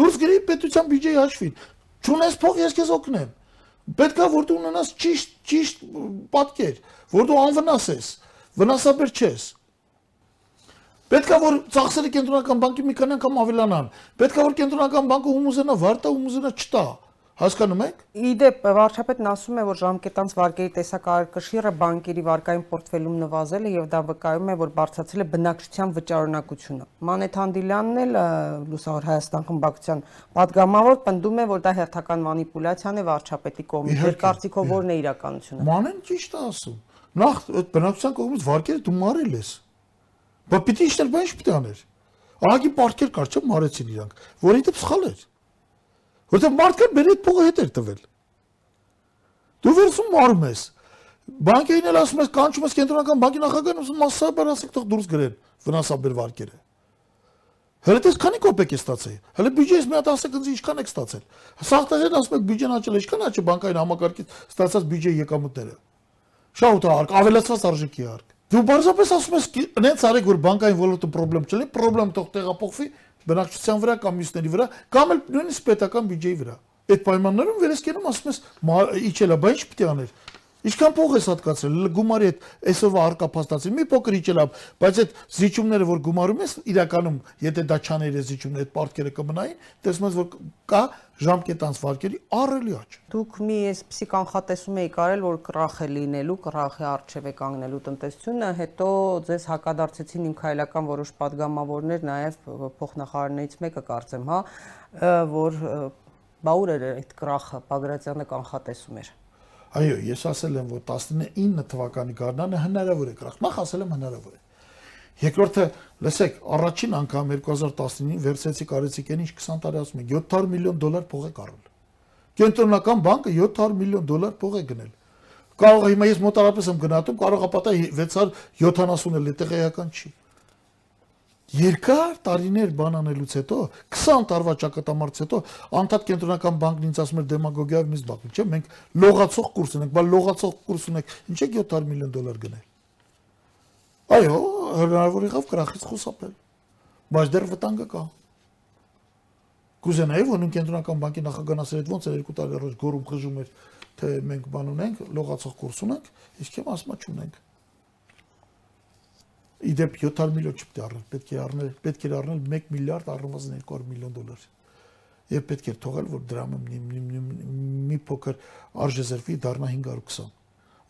Դուրս գրի պետության բյուջեի հաշվին։ Չունես փող, ես քեզ օգնեմ։ Պետքա որ դու ունենաս ճիշտ ճիշտ պատկեր, որ դու անվնաս ես, վնասաբեր չես։ Պետքա որ ծախսերը կենտրոնական բանկի մի քանի անգամ ավելանան։ Պետքա որ կենտրոնական բանկը հումուզենա վարտա, հումուզենա չտա։ Հասկանում եք։ Իդեպ վարչապետն ասում է, որ ժամկետանց վարկերի տեսակարգշիռը բանկերի վարկային պորտֆելում նվազել է եւ դա վկայում է, որ բարձրացել է բնակչության վճարանակությունը։ Մանեթ Հանդիլյանն էլ Լուսավոր Հայաստան խմբակցության падգամավոր պնդում է, որ դա հերթական մանիպուլյացիան է վարչապետի կողմից։ Ձեր կարծիքով ո՞րն է իրականությունը։ Մանեն ճիշտ է ասում։ Նախ բնակչության կողմից վարկերը դու մարել ես Բա պիտի իշտել, բա ինչ պիտի աներ։ Ահագի պարտքեր կար, չէ՞ մարեցին իրանք, դեպ սխալ էր։ Որտեղ մարդկան բերի այդ փողը հետ էր տվել։ Դու վերցում մարում ես։ Բանկերին էլ ասում ես, կանչում ես կենտրոնական բանկի նախագահին, ասում մասսաբար ասեք թող դուրս գրեն վնասաբեր վարկերը։ Հələ դες քանի կոպեկ է ստացել։ Հələ բյուջեից մի հատ ասեք ինձ ինչքան եք ստացել։ Սախտեղեն ասում եք բյուջեն աճել, ինչքան աճի բանկային համակարգից ստացած բյուջեի եկամուտները։ Շատ արկ, ավելացված արժեքի արկ։ Դու բարձրապես ասում ես, նենց արեք որ բանկային ոլորտը խնդրեմ չլինի, խնդրեմ թող տեղափոխվի բնակչության վրա կամ մյուսների վրա, կամ էլ նույնիսկ պետական բյուջեի վրա։ Այդ պայմաններում վերեսկենում ասում ես իջելա, բայց ինչ է աներ։ Ինչքան փող ես հատկացրել գումարի հետ այսօր արկա փաստացի մի փոքր իջելա, բայց այդ զիջումները որ գումարում ես իրականում, եթե դա չաներ ես զիջումն այդ պարտքերը կմնային, տեսնում ես որ կա ժամկետանց վարկերի առելի աճ։ Դուք մի էսպիսի կանխատեսում եք արել, որ կրախ է լինելու, կրախ է արժևե կանգնելու տնտեսությունը, հետո ձեզ հակադարձեցին իմ քայլական որոշ падգամավորներ, նաև փոխնախարարներից մեկը կարծեմ, հա, որ Բաուրերը այդ կրախը Պագրատյանը կանխատեսում էր։ Ա Այո, ես ասել եմ, որ 19 թվականի գարնանը հնարավոր է կրախ։ Նախ ասել եմ հնարավոր է։ Երկրորդը, լսեք, առաջին անգամ 2019-ին վերցեցի կարեցիկեն ինչ 20 տարի ասում են 700 միլիոն դոլար փող է կառել։ Կենտրոնական բանկը 700 միլիոն դոլար փող է գնել։ Կարող է հիմա ես մոտարապես եմ գնահատում, կարող է պատահի 670 էլ տեղեկական չի երկար տարիներ բանանելուց հետո 20 տարվա ճակատամարտից հետո անդադ կենտրոնական բանկն ինձ ասում էր դեմագոգիայով մեզ բախում չէ մենք լողացող կուրս ունենք բայց լողացող կուրս ունենք ինչ է 700 միլիոն դոլար գնել այո հնարավոր եղավ կրախից խուսափել բայց դեռ վտանգը կա կուզենայի որ կենտրոնական բանկի նախագահն ասել այդ ոնց է երկու տարի առաջ գորում խժում էր թե մենք բան ունենք լողացող կուրս ունենք իսկ եմ ասма չունենք իդեպ 700 միլիոն չպետք է առնել, պետք է առնել, պետք է առնել 1 միլիարդ առնվազն 200 միլիոն դոլար։ Եվ պետք է թողել, որ դրամը մի փոքր արժեզրվի դառնա 520,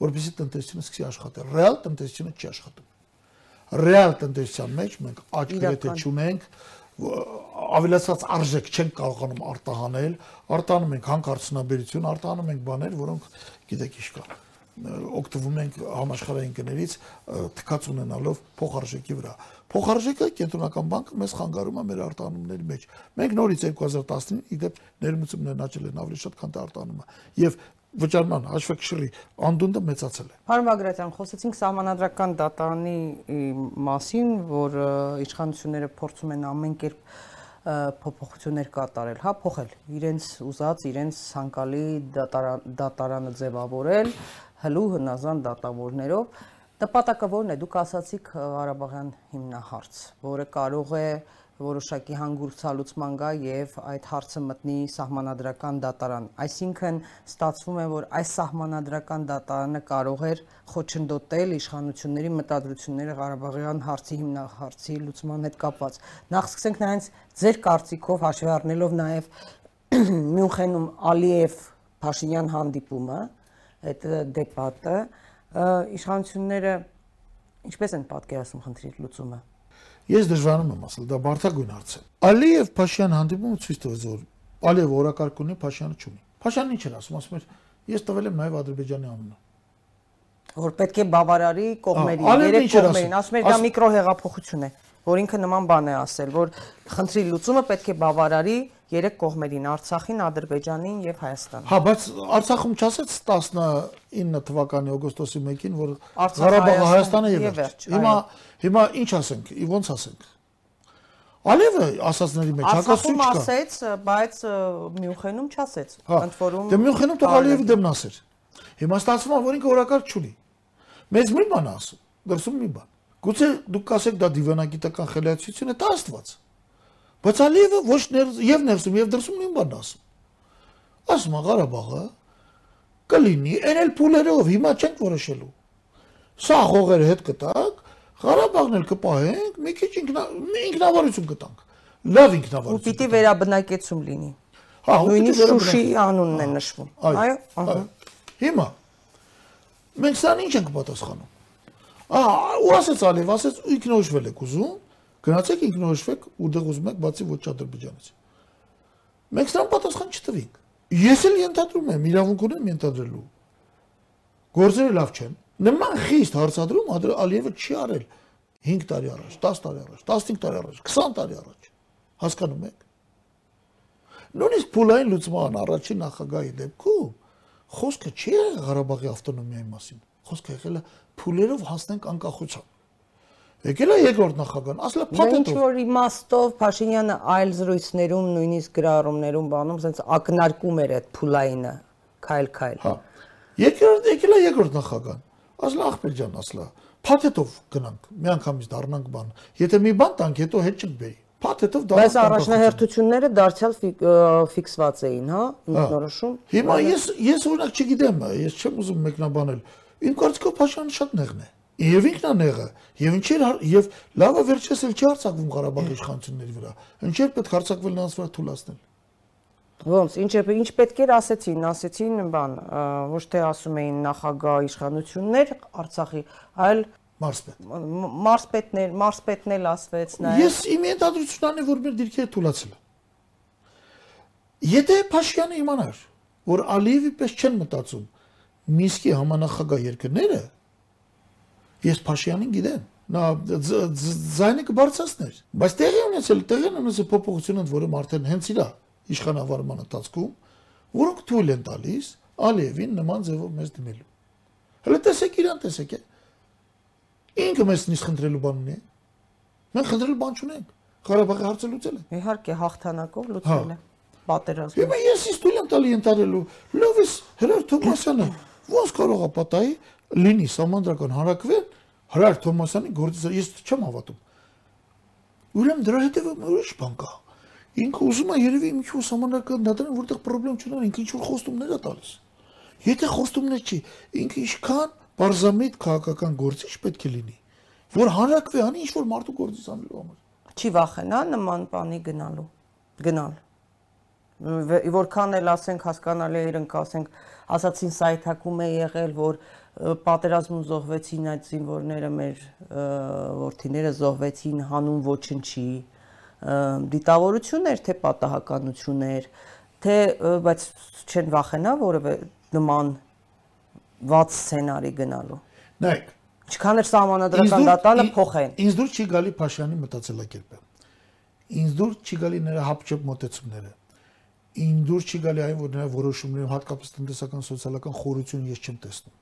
որովհետեւ տնտեսությունը սկսի աշխատել։ Ռեալ տնտեսությունը չի աշխատում։ Ռեալ տնտեսության մեջ մենք աճ գրեթե չունենք, ավելացած արժեք չենք կարողանում արտահանել, արտահանում ենք հանքարդյունաբերություն, արտահանում ենք բաներ, որոնք գիտեք ինչ կա օգտվում ենք համաշխարհային գներից թքած ունենալով փոխարժեքի վրա։ Փոխարժեքը կենտրոնական բանկը մեզ խանգարում է մեր արտանումների մեջ։ Մենք նորից 2019-ին իդեպ ներմուծումներն աճել են ավելի շատ, քան արտանումը։ Եվ վճարման հաշվեկշռի անդունդը մեծացել է։ Պարոն Բագրատյան, խոսեցինք սահմանադրական դատարանի մասին, որ իշխանությունները փորձում են ամեն կերպ փոփոխություններ կատարել, հա, փոխել իրենց ուզած, իրենց ցանկալի դատարանը ձևավորել, հլու հնազան դատավորներով նպատակը ո՞րն է դուք ասացիք Ղարաբաղյան հիմնահարց որը կարող է որոշակի հանգուրցալուծման գա եւ այդ հարցը մտնի սահմանադրական դատարան այսինքն ստացվում է որ այս սահմանադրական դատարանը կարող էր խոչընդոտել իշխանությունների մտադրությունները Ղարաբաղյան հարցի հիմնահարցի լուծման հետ կապված նախ սկսենք նայած ձեր կարծիքով հաշվի առնելով նաեւ Մյունխենում Ալիև Փաշինյան հանդիպումը այդ դեպատը իշխանությունները ինչպես են պատկերացնում խնդրի լուծումը Ես դժվարանում եմ ասել, դա բարթագույն հարց է։ Ալիև Փաշյան հանդիպումը ցույց տվեց, որ Ալիև օրակարգ ունի, Փաշյանը չունի։ Փաշյանն ինչ էր ասում, ասում էր, ես տվել եմ նաև Ադրբեջանի անունը որ պետք է բավարարի կողմերի, երեք կողմերին, ասում էր դա միկրոհեղափոխություն է որ ինքը նման բան է ասել, որ խնդրի լուծումը պետք է բավարարի երեք կողմերին՝ Արցախին, Ադրբեջանին եւ Հայաստանին։ Հա, բայց Արցախում չասեց 19 թվականի օգոստոսի 1-ին, որ Ղարաբաղը Հայաստանը եւ վերջ։ Հիմա հիմա ինչ ասենք, ոնց ասենք։ Ալիևը ասածների մեջ հակասություն չկա։ Արցախում ասեց, բայց Մյունխենում չասեց։ հա, Ընդ որում Դե Մյունխենում թող Ալիևի դեմն ասեր։ Հիմա ստացվում է, որ ինքը օրակարգ չունի։ Մեզ մի բան ասում, դրսում մի բան։ Գուցե դուք կասեք դա դիվանագիտական խելացություն է, դա Աստված։ Բայց Ալիևը ոչ ներս եւ ներսում եւ դրսում նույն բանն ասում։ Ասում է Ղարաբաղը կլինի երել փուլերով, հիմա չենք որոշելու։ Սա հողերը հետ կտակ, Ղարաբաղն էլ կպահենք, մի քիչ ինքնա ինքնավարություն կտանք։ Լավ ինքնավարություն։ Ու պիտի վերաբնակեցում լինի։ Հա, նույնիսկ Շուշի անունն է նշվում։ Այո, ահա։ Հիմա մենք սան ինչ ենք պատասխանում։ Ահա, ու ասեց Ալիև, ասեց ինքնորոշվել եք ուզում, գնացեք ինքնորոշվեք ուտեղ ուզում եք, բացի ոչ Ադրբեջանից։ Մենք սրան պատասխան չտվինք։ Ես էլ ենթադրում եմ, իրավունք ունեմ ենթադրելու։ Գործերը լավ չեն։ Նման խիստ հարցադրում Ալիևը չի արել 5 տարի առաջ, 10 տարի առաջ, 15 տարի առաջ, 20 տարի առաջ։ Հասկանում եք։ Նույնիսկ փուլային լուծման առաջին նախագահի դեպքում խոսքը չի Ղարաբաղի ավտոնոմիայի մասին խոսքը եղել է փուլերով հասնենք անկախության։ Եկել է երկրորդ նախագահան, ասել է փաթեթով։ Ինչ որ իմաստով Փաշինյանը այլ զրույցներում, նույնիսկ գրառումներում բանում, ասենց ակնարկում էր այդ փուլայինը, քայլ-քայլ։ Հա։ Երկրորդ եկել է երկրորդ նախագահան։ Ասել ախպեր ջան, ասලා, փաթեթով գնանք, մի անգամից դառնանք բան։ Եթե մի բան տանք, հետո հետ չենք բերի։ փաթեթով դա Բայց առաջնահերթությունները դարձյալ ֆիքսված էին, հա, ինքնորոշում։ Հիմա ես ես օրինակ չգիտեմ, ես չեմ ուզում մեկնաբանել։ Իմ կարծիքով Փաշյանը շատ նեղն է։ Եվ ինքն է նեղը, եւ ինչեր եւ լավը վերջերս էլ չի հարցակվում Ղարաբաղի իշխանությունների վրա։ Ինչեր պետք հարցակվել նրանց վրա թույլատնել։ Ոնց, ինչ է, ինչ պետք էր ասեցին, ասեցին բան, ոչ թե ասում էին նախագահ իշխանություններ Արցախի, այլ մարսպետ։ Մարսպետներ, մարսպետն էլ ասվեց նաև։ Ես իմ ենթադրությունն է, որ մեր դիրքերը թույլացել է։ Եթե Փաշյանը իմանար, որ Ալիևի պես չեն մտածում Միսկի համանախագահ երկրները, ես Փաշյանին գիտեմ նա զայնը կբարձրացներ բայց տեղի ունեցել տեղի ունեցել փոփոխությունը որը արդեն հենց իրա իշխանավարման ընթացքում, որոնք թույլ են տալիս Ալիևին նման ձևով մեզ դնելու։ Հələ տեսեք իրան տեսեք է։ Ինքը մեզ նիստ խնդրելու բան ունի։ Մենք խնդրելու բան չունենք։ Ղարաբաղի հարցը լուծել է։ Իհարկե հաղթանակով լուծել է պատերազմը։ Հիմա ես ինձ թույլ եմ տալի ընտրելու։ Լավ է Հրար Թոմասյանը ոնց կարող է պատահի լինի համանդրական հարակվեն Հրար Թոմասյանի գործը ես չեմ հավատում։ Ուրեմն դրա հետևում ուրիշ բան կա ինքը ուզում է երևի ինչ-որ համանական դատարան, որտեղ խնդրեմ չունեն, ինքը ինչ-որ խոստումներ է տալիս։ Եթե խոստումներ չի, ինքը ինչքան Պարզամիտ քաղաքական գործիչ պետք է լինի, որ հանրակվե անի ինչ որ մարդու գործից անելու համար։ Չի վախենա նման բանի գնալու։ Գնալ որքան էլ ասենք հասկանալի է իրենք ասենք ասացին սայթակում է եղել որ պատերազմում զոհվեցին այդ զինվորները մեր ворթիները զոհվեցին հանուն ոչնչի դիտավորություններ թե պատահականություններ թե բայց չեն վախենա որևէ նման ված սցենարի գնալու։ Նայեք, ինչքան էր սահմանադրական դատանը փոխեն։ Ինձ դուր չի գալի Փաշյանի մտածելակերպը։ Ինձ դուր չի գալի նրա հապճեպ մոտեցումները։ Ինձ դուր չի գալի այն, որ նրա որոշումներում հատկապես տնտեսական սոցիալական խորություն ես չեմ տեսնում։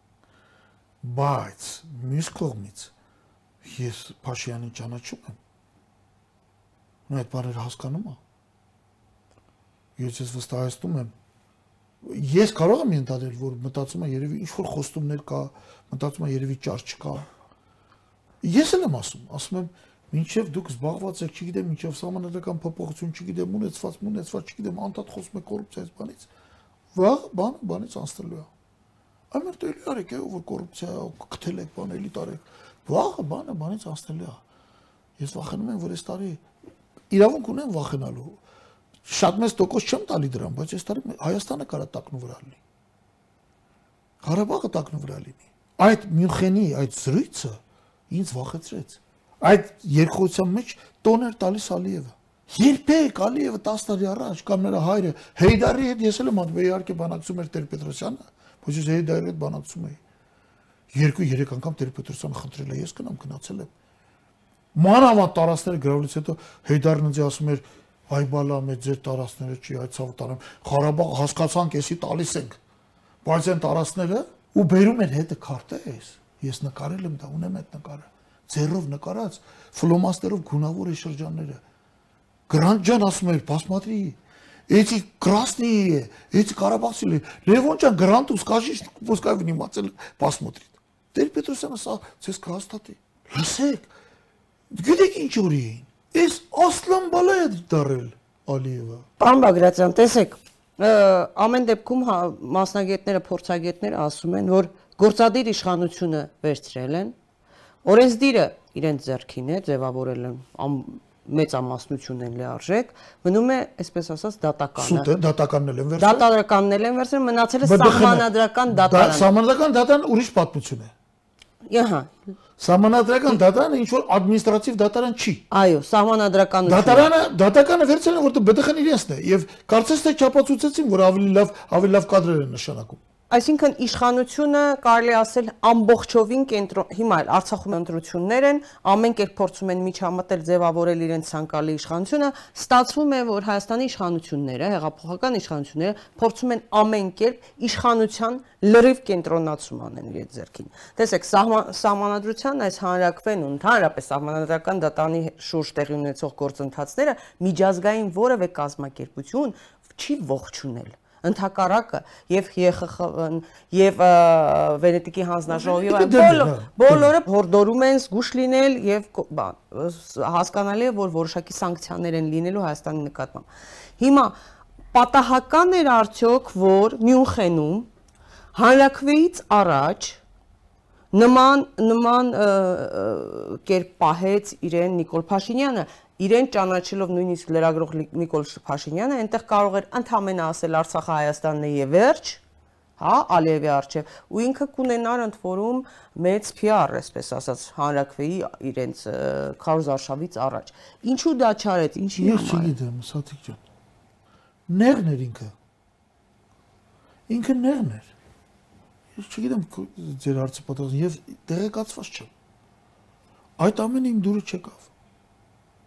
Բայց մյուս կողմից ես Փաշյանին ճանաչում եմ Ու այդ բառերը հասկանում է։ Ես ես վստահեցնում եմ ես կարող եմ ենթադրել, որ մտածում եմ երևի ինչ որ խոստումներ կա, մտածում եմ երևի ճար չկա։ Ես էլ եմ ասում, ասում եմ, մինչև դուք զբաղված եք, չգիտեմ, մինչև համանadrական փոփոխություն, չգիտեմ, ունեցված, ունեցված, չգիտեմ, անդադ խոսում եք կոռուպցիայից բանից, վաղ բան բանից անցնելու է։ Ամեն տեղ արեք, որ կոռուպցիա գտել եք, բան էլի տարեք։ Վաղը բանը բանից անցնելու է։ Ես վախենում եմ, որ այս տարի իրավունք ունեն վախենալու։ Շատ մեծ տոկոս չեմ տալի դրան, բայց այս տարի Հայաստանը կարա տակնու վրա լինի։ Ղարաբաղը տակնու վրա լինի։ Այդ Մյունխենի այդ զրույցը ինձ վախեցրեց։ Այդ երկխոսության մեջ տոներ տալիս Ալիևը։ Երբեք Ալիևը 10 տարի առաջ կամ նրա հայրը Հեյդարի հետ ես էլ եմ անդու իհարկե բանակցում էր Տեր Պետրոսյանը, ոչ ես Հեյդարի հետ բանակցում էի։ Երկու-երեք անգամ Տեր Պետրոսյանը խնդրել է, ես գնամ գնացել եմ մանավանդ տարածքները գրավելուց հետո Հեյդարնձի ասում էր այ բալա մեծ ձեր տարածքները չի այդ ցավ տարամ Ղարաբաղ հասկացանք էսի տալիս ենք բայց այն տարածքները ու բերում են հետը քարտեզ ես նկարել եմ դա ունեմ այդ նկարը ձեռով նկարած ֆլոմաստերով գունավոր է շրջանները Գրանտ ջան ասում էր посмотри эти красные эти карабахцы Левон ջան գրանտ ու скажи пускай внимательно посмотрит Տեր Պետրոսյանը սա ցես կհաստատի լսեք Գիտեք ինչ օրի էին։ Էս Ասլան բալա է դարել Ալիևը։ Պարոն Բագրատյան, տեսեք, ամեն դեպքում հա, մասնագետները, փորձագետները ասում են, որ գործադիր իշխանությունը վերցրել են, օրենսդիրը իրենց ձեռքին է, ձևավորել են մեծամասնություն են լիարժեք, մնում է, այսպես ասած, դատականը։ Սուտը դատականն են վերցրել։ Դատականն են վերցրել, մնացել է սահմանադրական դատարան։ Սահմանադրական դատարան ուրիշ պատմություն է։ Ահա, Սահմանադրական դատարանը ինչ որ ադմինիստրատիվ դատարան չի։ Այո, սահմանադրականություն։ Դատարանը դատականը վերցրել են որտեղ ԲՏԽ-ն իրենցն է եւ կարծես թե չափածուցեցին որ ավելի լավ ավելի լավ կադրեր են նշանակում։ Այսինքն իշխանությունը կարելի ասել ամբողջովին կենտրոն հիմա էլ Արցախում ընտրություններ են, ամեն կերպ փորձում են միջամտել ձևավորել իրենց ցանկալի իշխանությունը, ստացվում է, որ Հայաստանի իշխանությունները, հեղափոխական իշխանությունները փորձում են ամեն կերպ իշխանության լրիվ կենտրոնացում անեն իրենց ձեռքին։ Տեսեք, սահմանադրության այս հանրակրվեն ու ընդհանրապես սահմանադրական դատանի շուրջ տեղի ունեցող գործընթացները միջազգային որևէ կազմակերպություն չի ողջունել ընդհակառակը եւ ԵԽԽ-ն եւ Վենետիկի հանձնաժողովի բոլորը բոլորը հորդորում են զգուշ լինել եւ հասկանալի է որ որոշակի սանկցիաներ են լինելու Հայաստանի նկատմամբ հիմա պատահական էր արդյոք որ Մյունխենում հանրակրվեից առաջ նման նման կերպ պահեց իրեն Նիկոլ Փաշինյանը իրեն ճանաչելով նույնիսկ լրագրող Նիկոլ Փաշինյանը այնտեղ կարող էր ընդհանրապես ասել Արցախը Հայաստանն է եւ վերջ, հա, Ալիևի արչեւ, ու ինքը կունենար ընդ որում մեծ PR, այսպես ասած, հանրակրվեի իրենց քարոզարշավից առաջ։ Ինչու դա չարեց, ինչի համար։ Ես չգիտեմ, Սաթիկ ջան։ Նեղն էր ինքը։ Ինքը նեղն էր։ Ես չգիտեմ ձեր հարցը պատասխան եւ տեղեկացված չեմ։ Այդ ամենը իմ դուրը չեկավ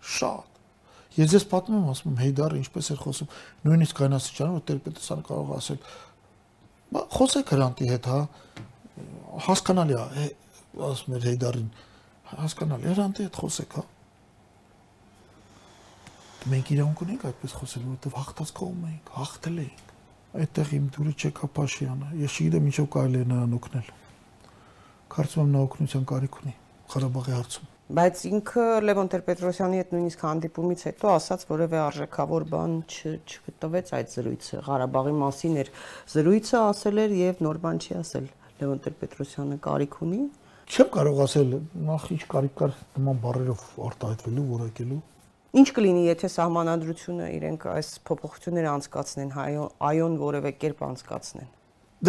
շատ։ Ես ես պատմում եմ, ասում եմ Հեյդարը ինչպես էր խոսում, նույնիսկ այն աստիճանը, որ Տեր-Պետրոսյանը կարող ասել, բա խոսեք հրանտի հետ, հա, հասկանալի է, ասում էր Հեյդարին, հասկանալի, հրանտի հետ խոսեք, հա։ Մենք իրավունք ունենք այդպես խոսելու, որովհետև հաղթած կողմ ենք, հաղթել ենք։ Այդտեղ իմ դուրը չեկա Փաշյանը։ Ես չգիտեմ ինչով կարելի է նրան օգնել։ Կարծում եմ նա օգնության կարիք ունի Ղարաբաղի հարցում բայց ինքը Լևոն Տեր-Պետրոսյանի հետ նույնիսկ հանդիպումից հետո ասաց որևէ արժեքավոր բան չգտվեց այդ զրույցը Ղարաբաղի մասին էր. Զրույցը ասել էր եւ նոր բան չի ասել Լևոն Տեր-Պետրոսյանը կարիք ունի չեմ կարող ասել նախ ինչ կարիք կար նման բառերով արտահայտվելու որակելու Ինչ կլինի, եթե սահմանադրությունը իրենք այս փոփոխությունները անցկացնեն, այոն որևէ կերպ անցկացնեն։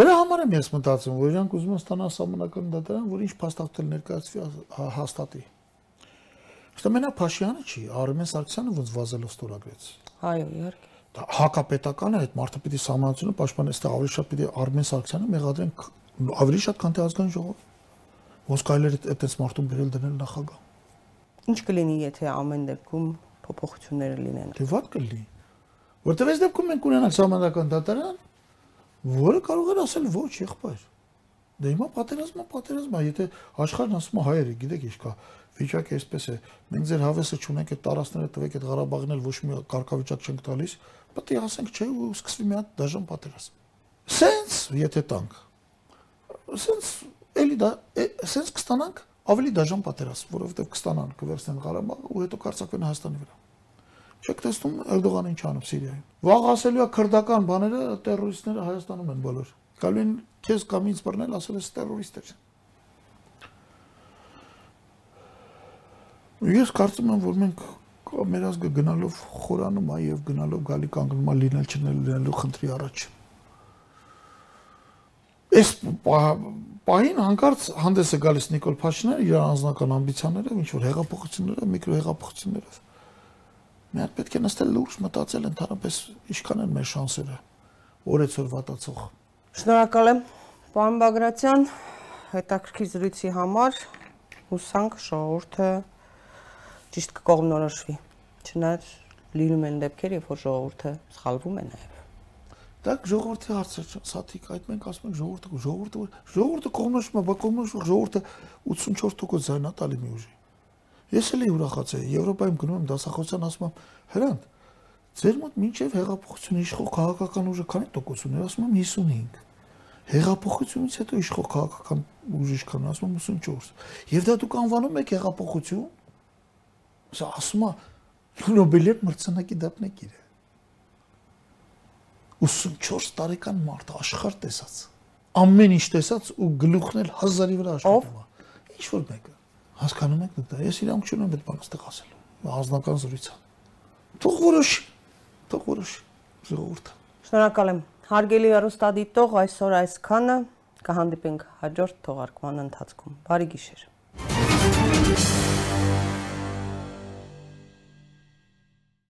Դրա համար եմ ես մտածում, որ իրանք ուզում են ստանալ սահմանական դատարան, որ ինչ փաստաթղթեր ներկայացվի հաստատի։ Ըստ մենակ Փաշյանը չի, Արմեն Սարգսյանը ոնց վազելով ստորագրեց։ Այո, իհարկե։ Դա հակապետական է, այդ մարդը պիտի սահմանությունը պաշտպանել, այստեղ ավելի շատ պիտի Արմեն Սարգսյանը մեղադրեն ավելի շատ քան թե ազգային ժողով։ Ոնց կարելի է այդպես մարդուն բերել դնել նախագահ։ Ինչ կլինի, եթե ամեն դեպքում փոփոխությունները լինեն։ Դե ո՞տ կլինի։ Որտեւ այս դեպքում մենք ունենանք սահմանական դատարան, որը կարող էր ասել ոչ, եղբայր։ Դե հիմա պատերազմը պատերազմը, եթե աշխարհն ասում է հայերը, գիտեք ինչ կա, վիճակը այսպես է։ Մենք ձեր հավեսը չունենք, այդ տարածքները տվեք, այդ Ղարաբաղն էլ ոչ մի կարգավիճակ չենք տալիս, պետք է ասենք, չէ, ու սկսվի մի հատ դաժան պատերազմ։ Սենց, եթե տանք։ Սենց էլի դա սենց կստանանք ավելի դաժան պատերազմ, որովհետև կստանան կվերցնեն Ղարաբաղը ու հետո կարձակվեն Հայաստանի վրա։ Չեք տեսնում Էրդողանը ինչ անում Սիրիայում։ Վաղ ասելու է քրդական բաները տերորիստները Հայաստանում են բոլոր։ Գալու են քեզ կամ ինձ բռնել, ասել ես տերորիստ ես։ կարծում եմ, որ մենք մեր ազգը գնալով խորանում է եւ գնալով գալի կանգնում է լինել չնել լինելու խնդրի առաջ։ Այս պահին հանկարծ հանդես է գալիս Նիկոլ Փաշինյանը իր անձնական ամբիցիաներով, ինչ որ հեղափոխություններով, միկրոհեղափոխություններով։ Մի հատ պետք է նստել լուրջ մտածել ընդհանրապես ինչքան են մեր շանսերը օրեցօր վատացող։ Շնորհակալ եմ, պարոն Բագրատյան, հետաքրքիր զրույցի համար։ Հուսանք ժողովուրդը ճիշտ կկողմնորոշվի։ Չնայած լինում են դեպքեր, երբ որ ժողովուրդը սխալվում է նաև։ Դա ժողովրդի հարցը չէ, սաթիկ, այդ մենք ասում ենք ժողովուրդը, ժողովուրդը, ժողովուրդը կողմնորոշվում է, բա կողմնորոշվում ժողովուրդը 84% զայնա տալի մի ուժի։ Ես էլ ուրախացել, Եվրոպայում գնում եմ դասախոսության ասում եմ, հրանտ, ձեր մոտ մինչև հեղափոխություն իշխող քաղաքական ուժը քանի տոկոս ուներ, ասում եմ 55 հեղափոխությունից հետո իշխող քաղաքական ուժի ինչքան ասում եմ 84 եւ դա դուք անվանում եք հեղափոխություն Սա ասում է Նոբելի մրցանակի դափնեկիր է։ 84 տարեկան մարդ աշխարհ տեսած։ Ամեն ինչ տեսած ու գլուխն էլ հազարի վրա աշխատում է։ Ինչ որ մեկը հասկանում եք դա։ Ես իրանք չունեմ այդ բանը ստեղ ասելու։ Անձնական զրույց է։ Թող որոշ, թող որոշ ժողովուրդը։ Շնորհակալ եմ։ Հարգելի հեռուստադիտող, այսօր այսքանը կհանդիպենք հաջորդ թողարկման ընթացքում։ Բարի գիշեր։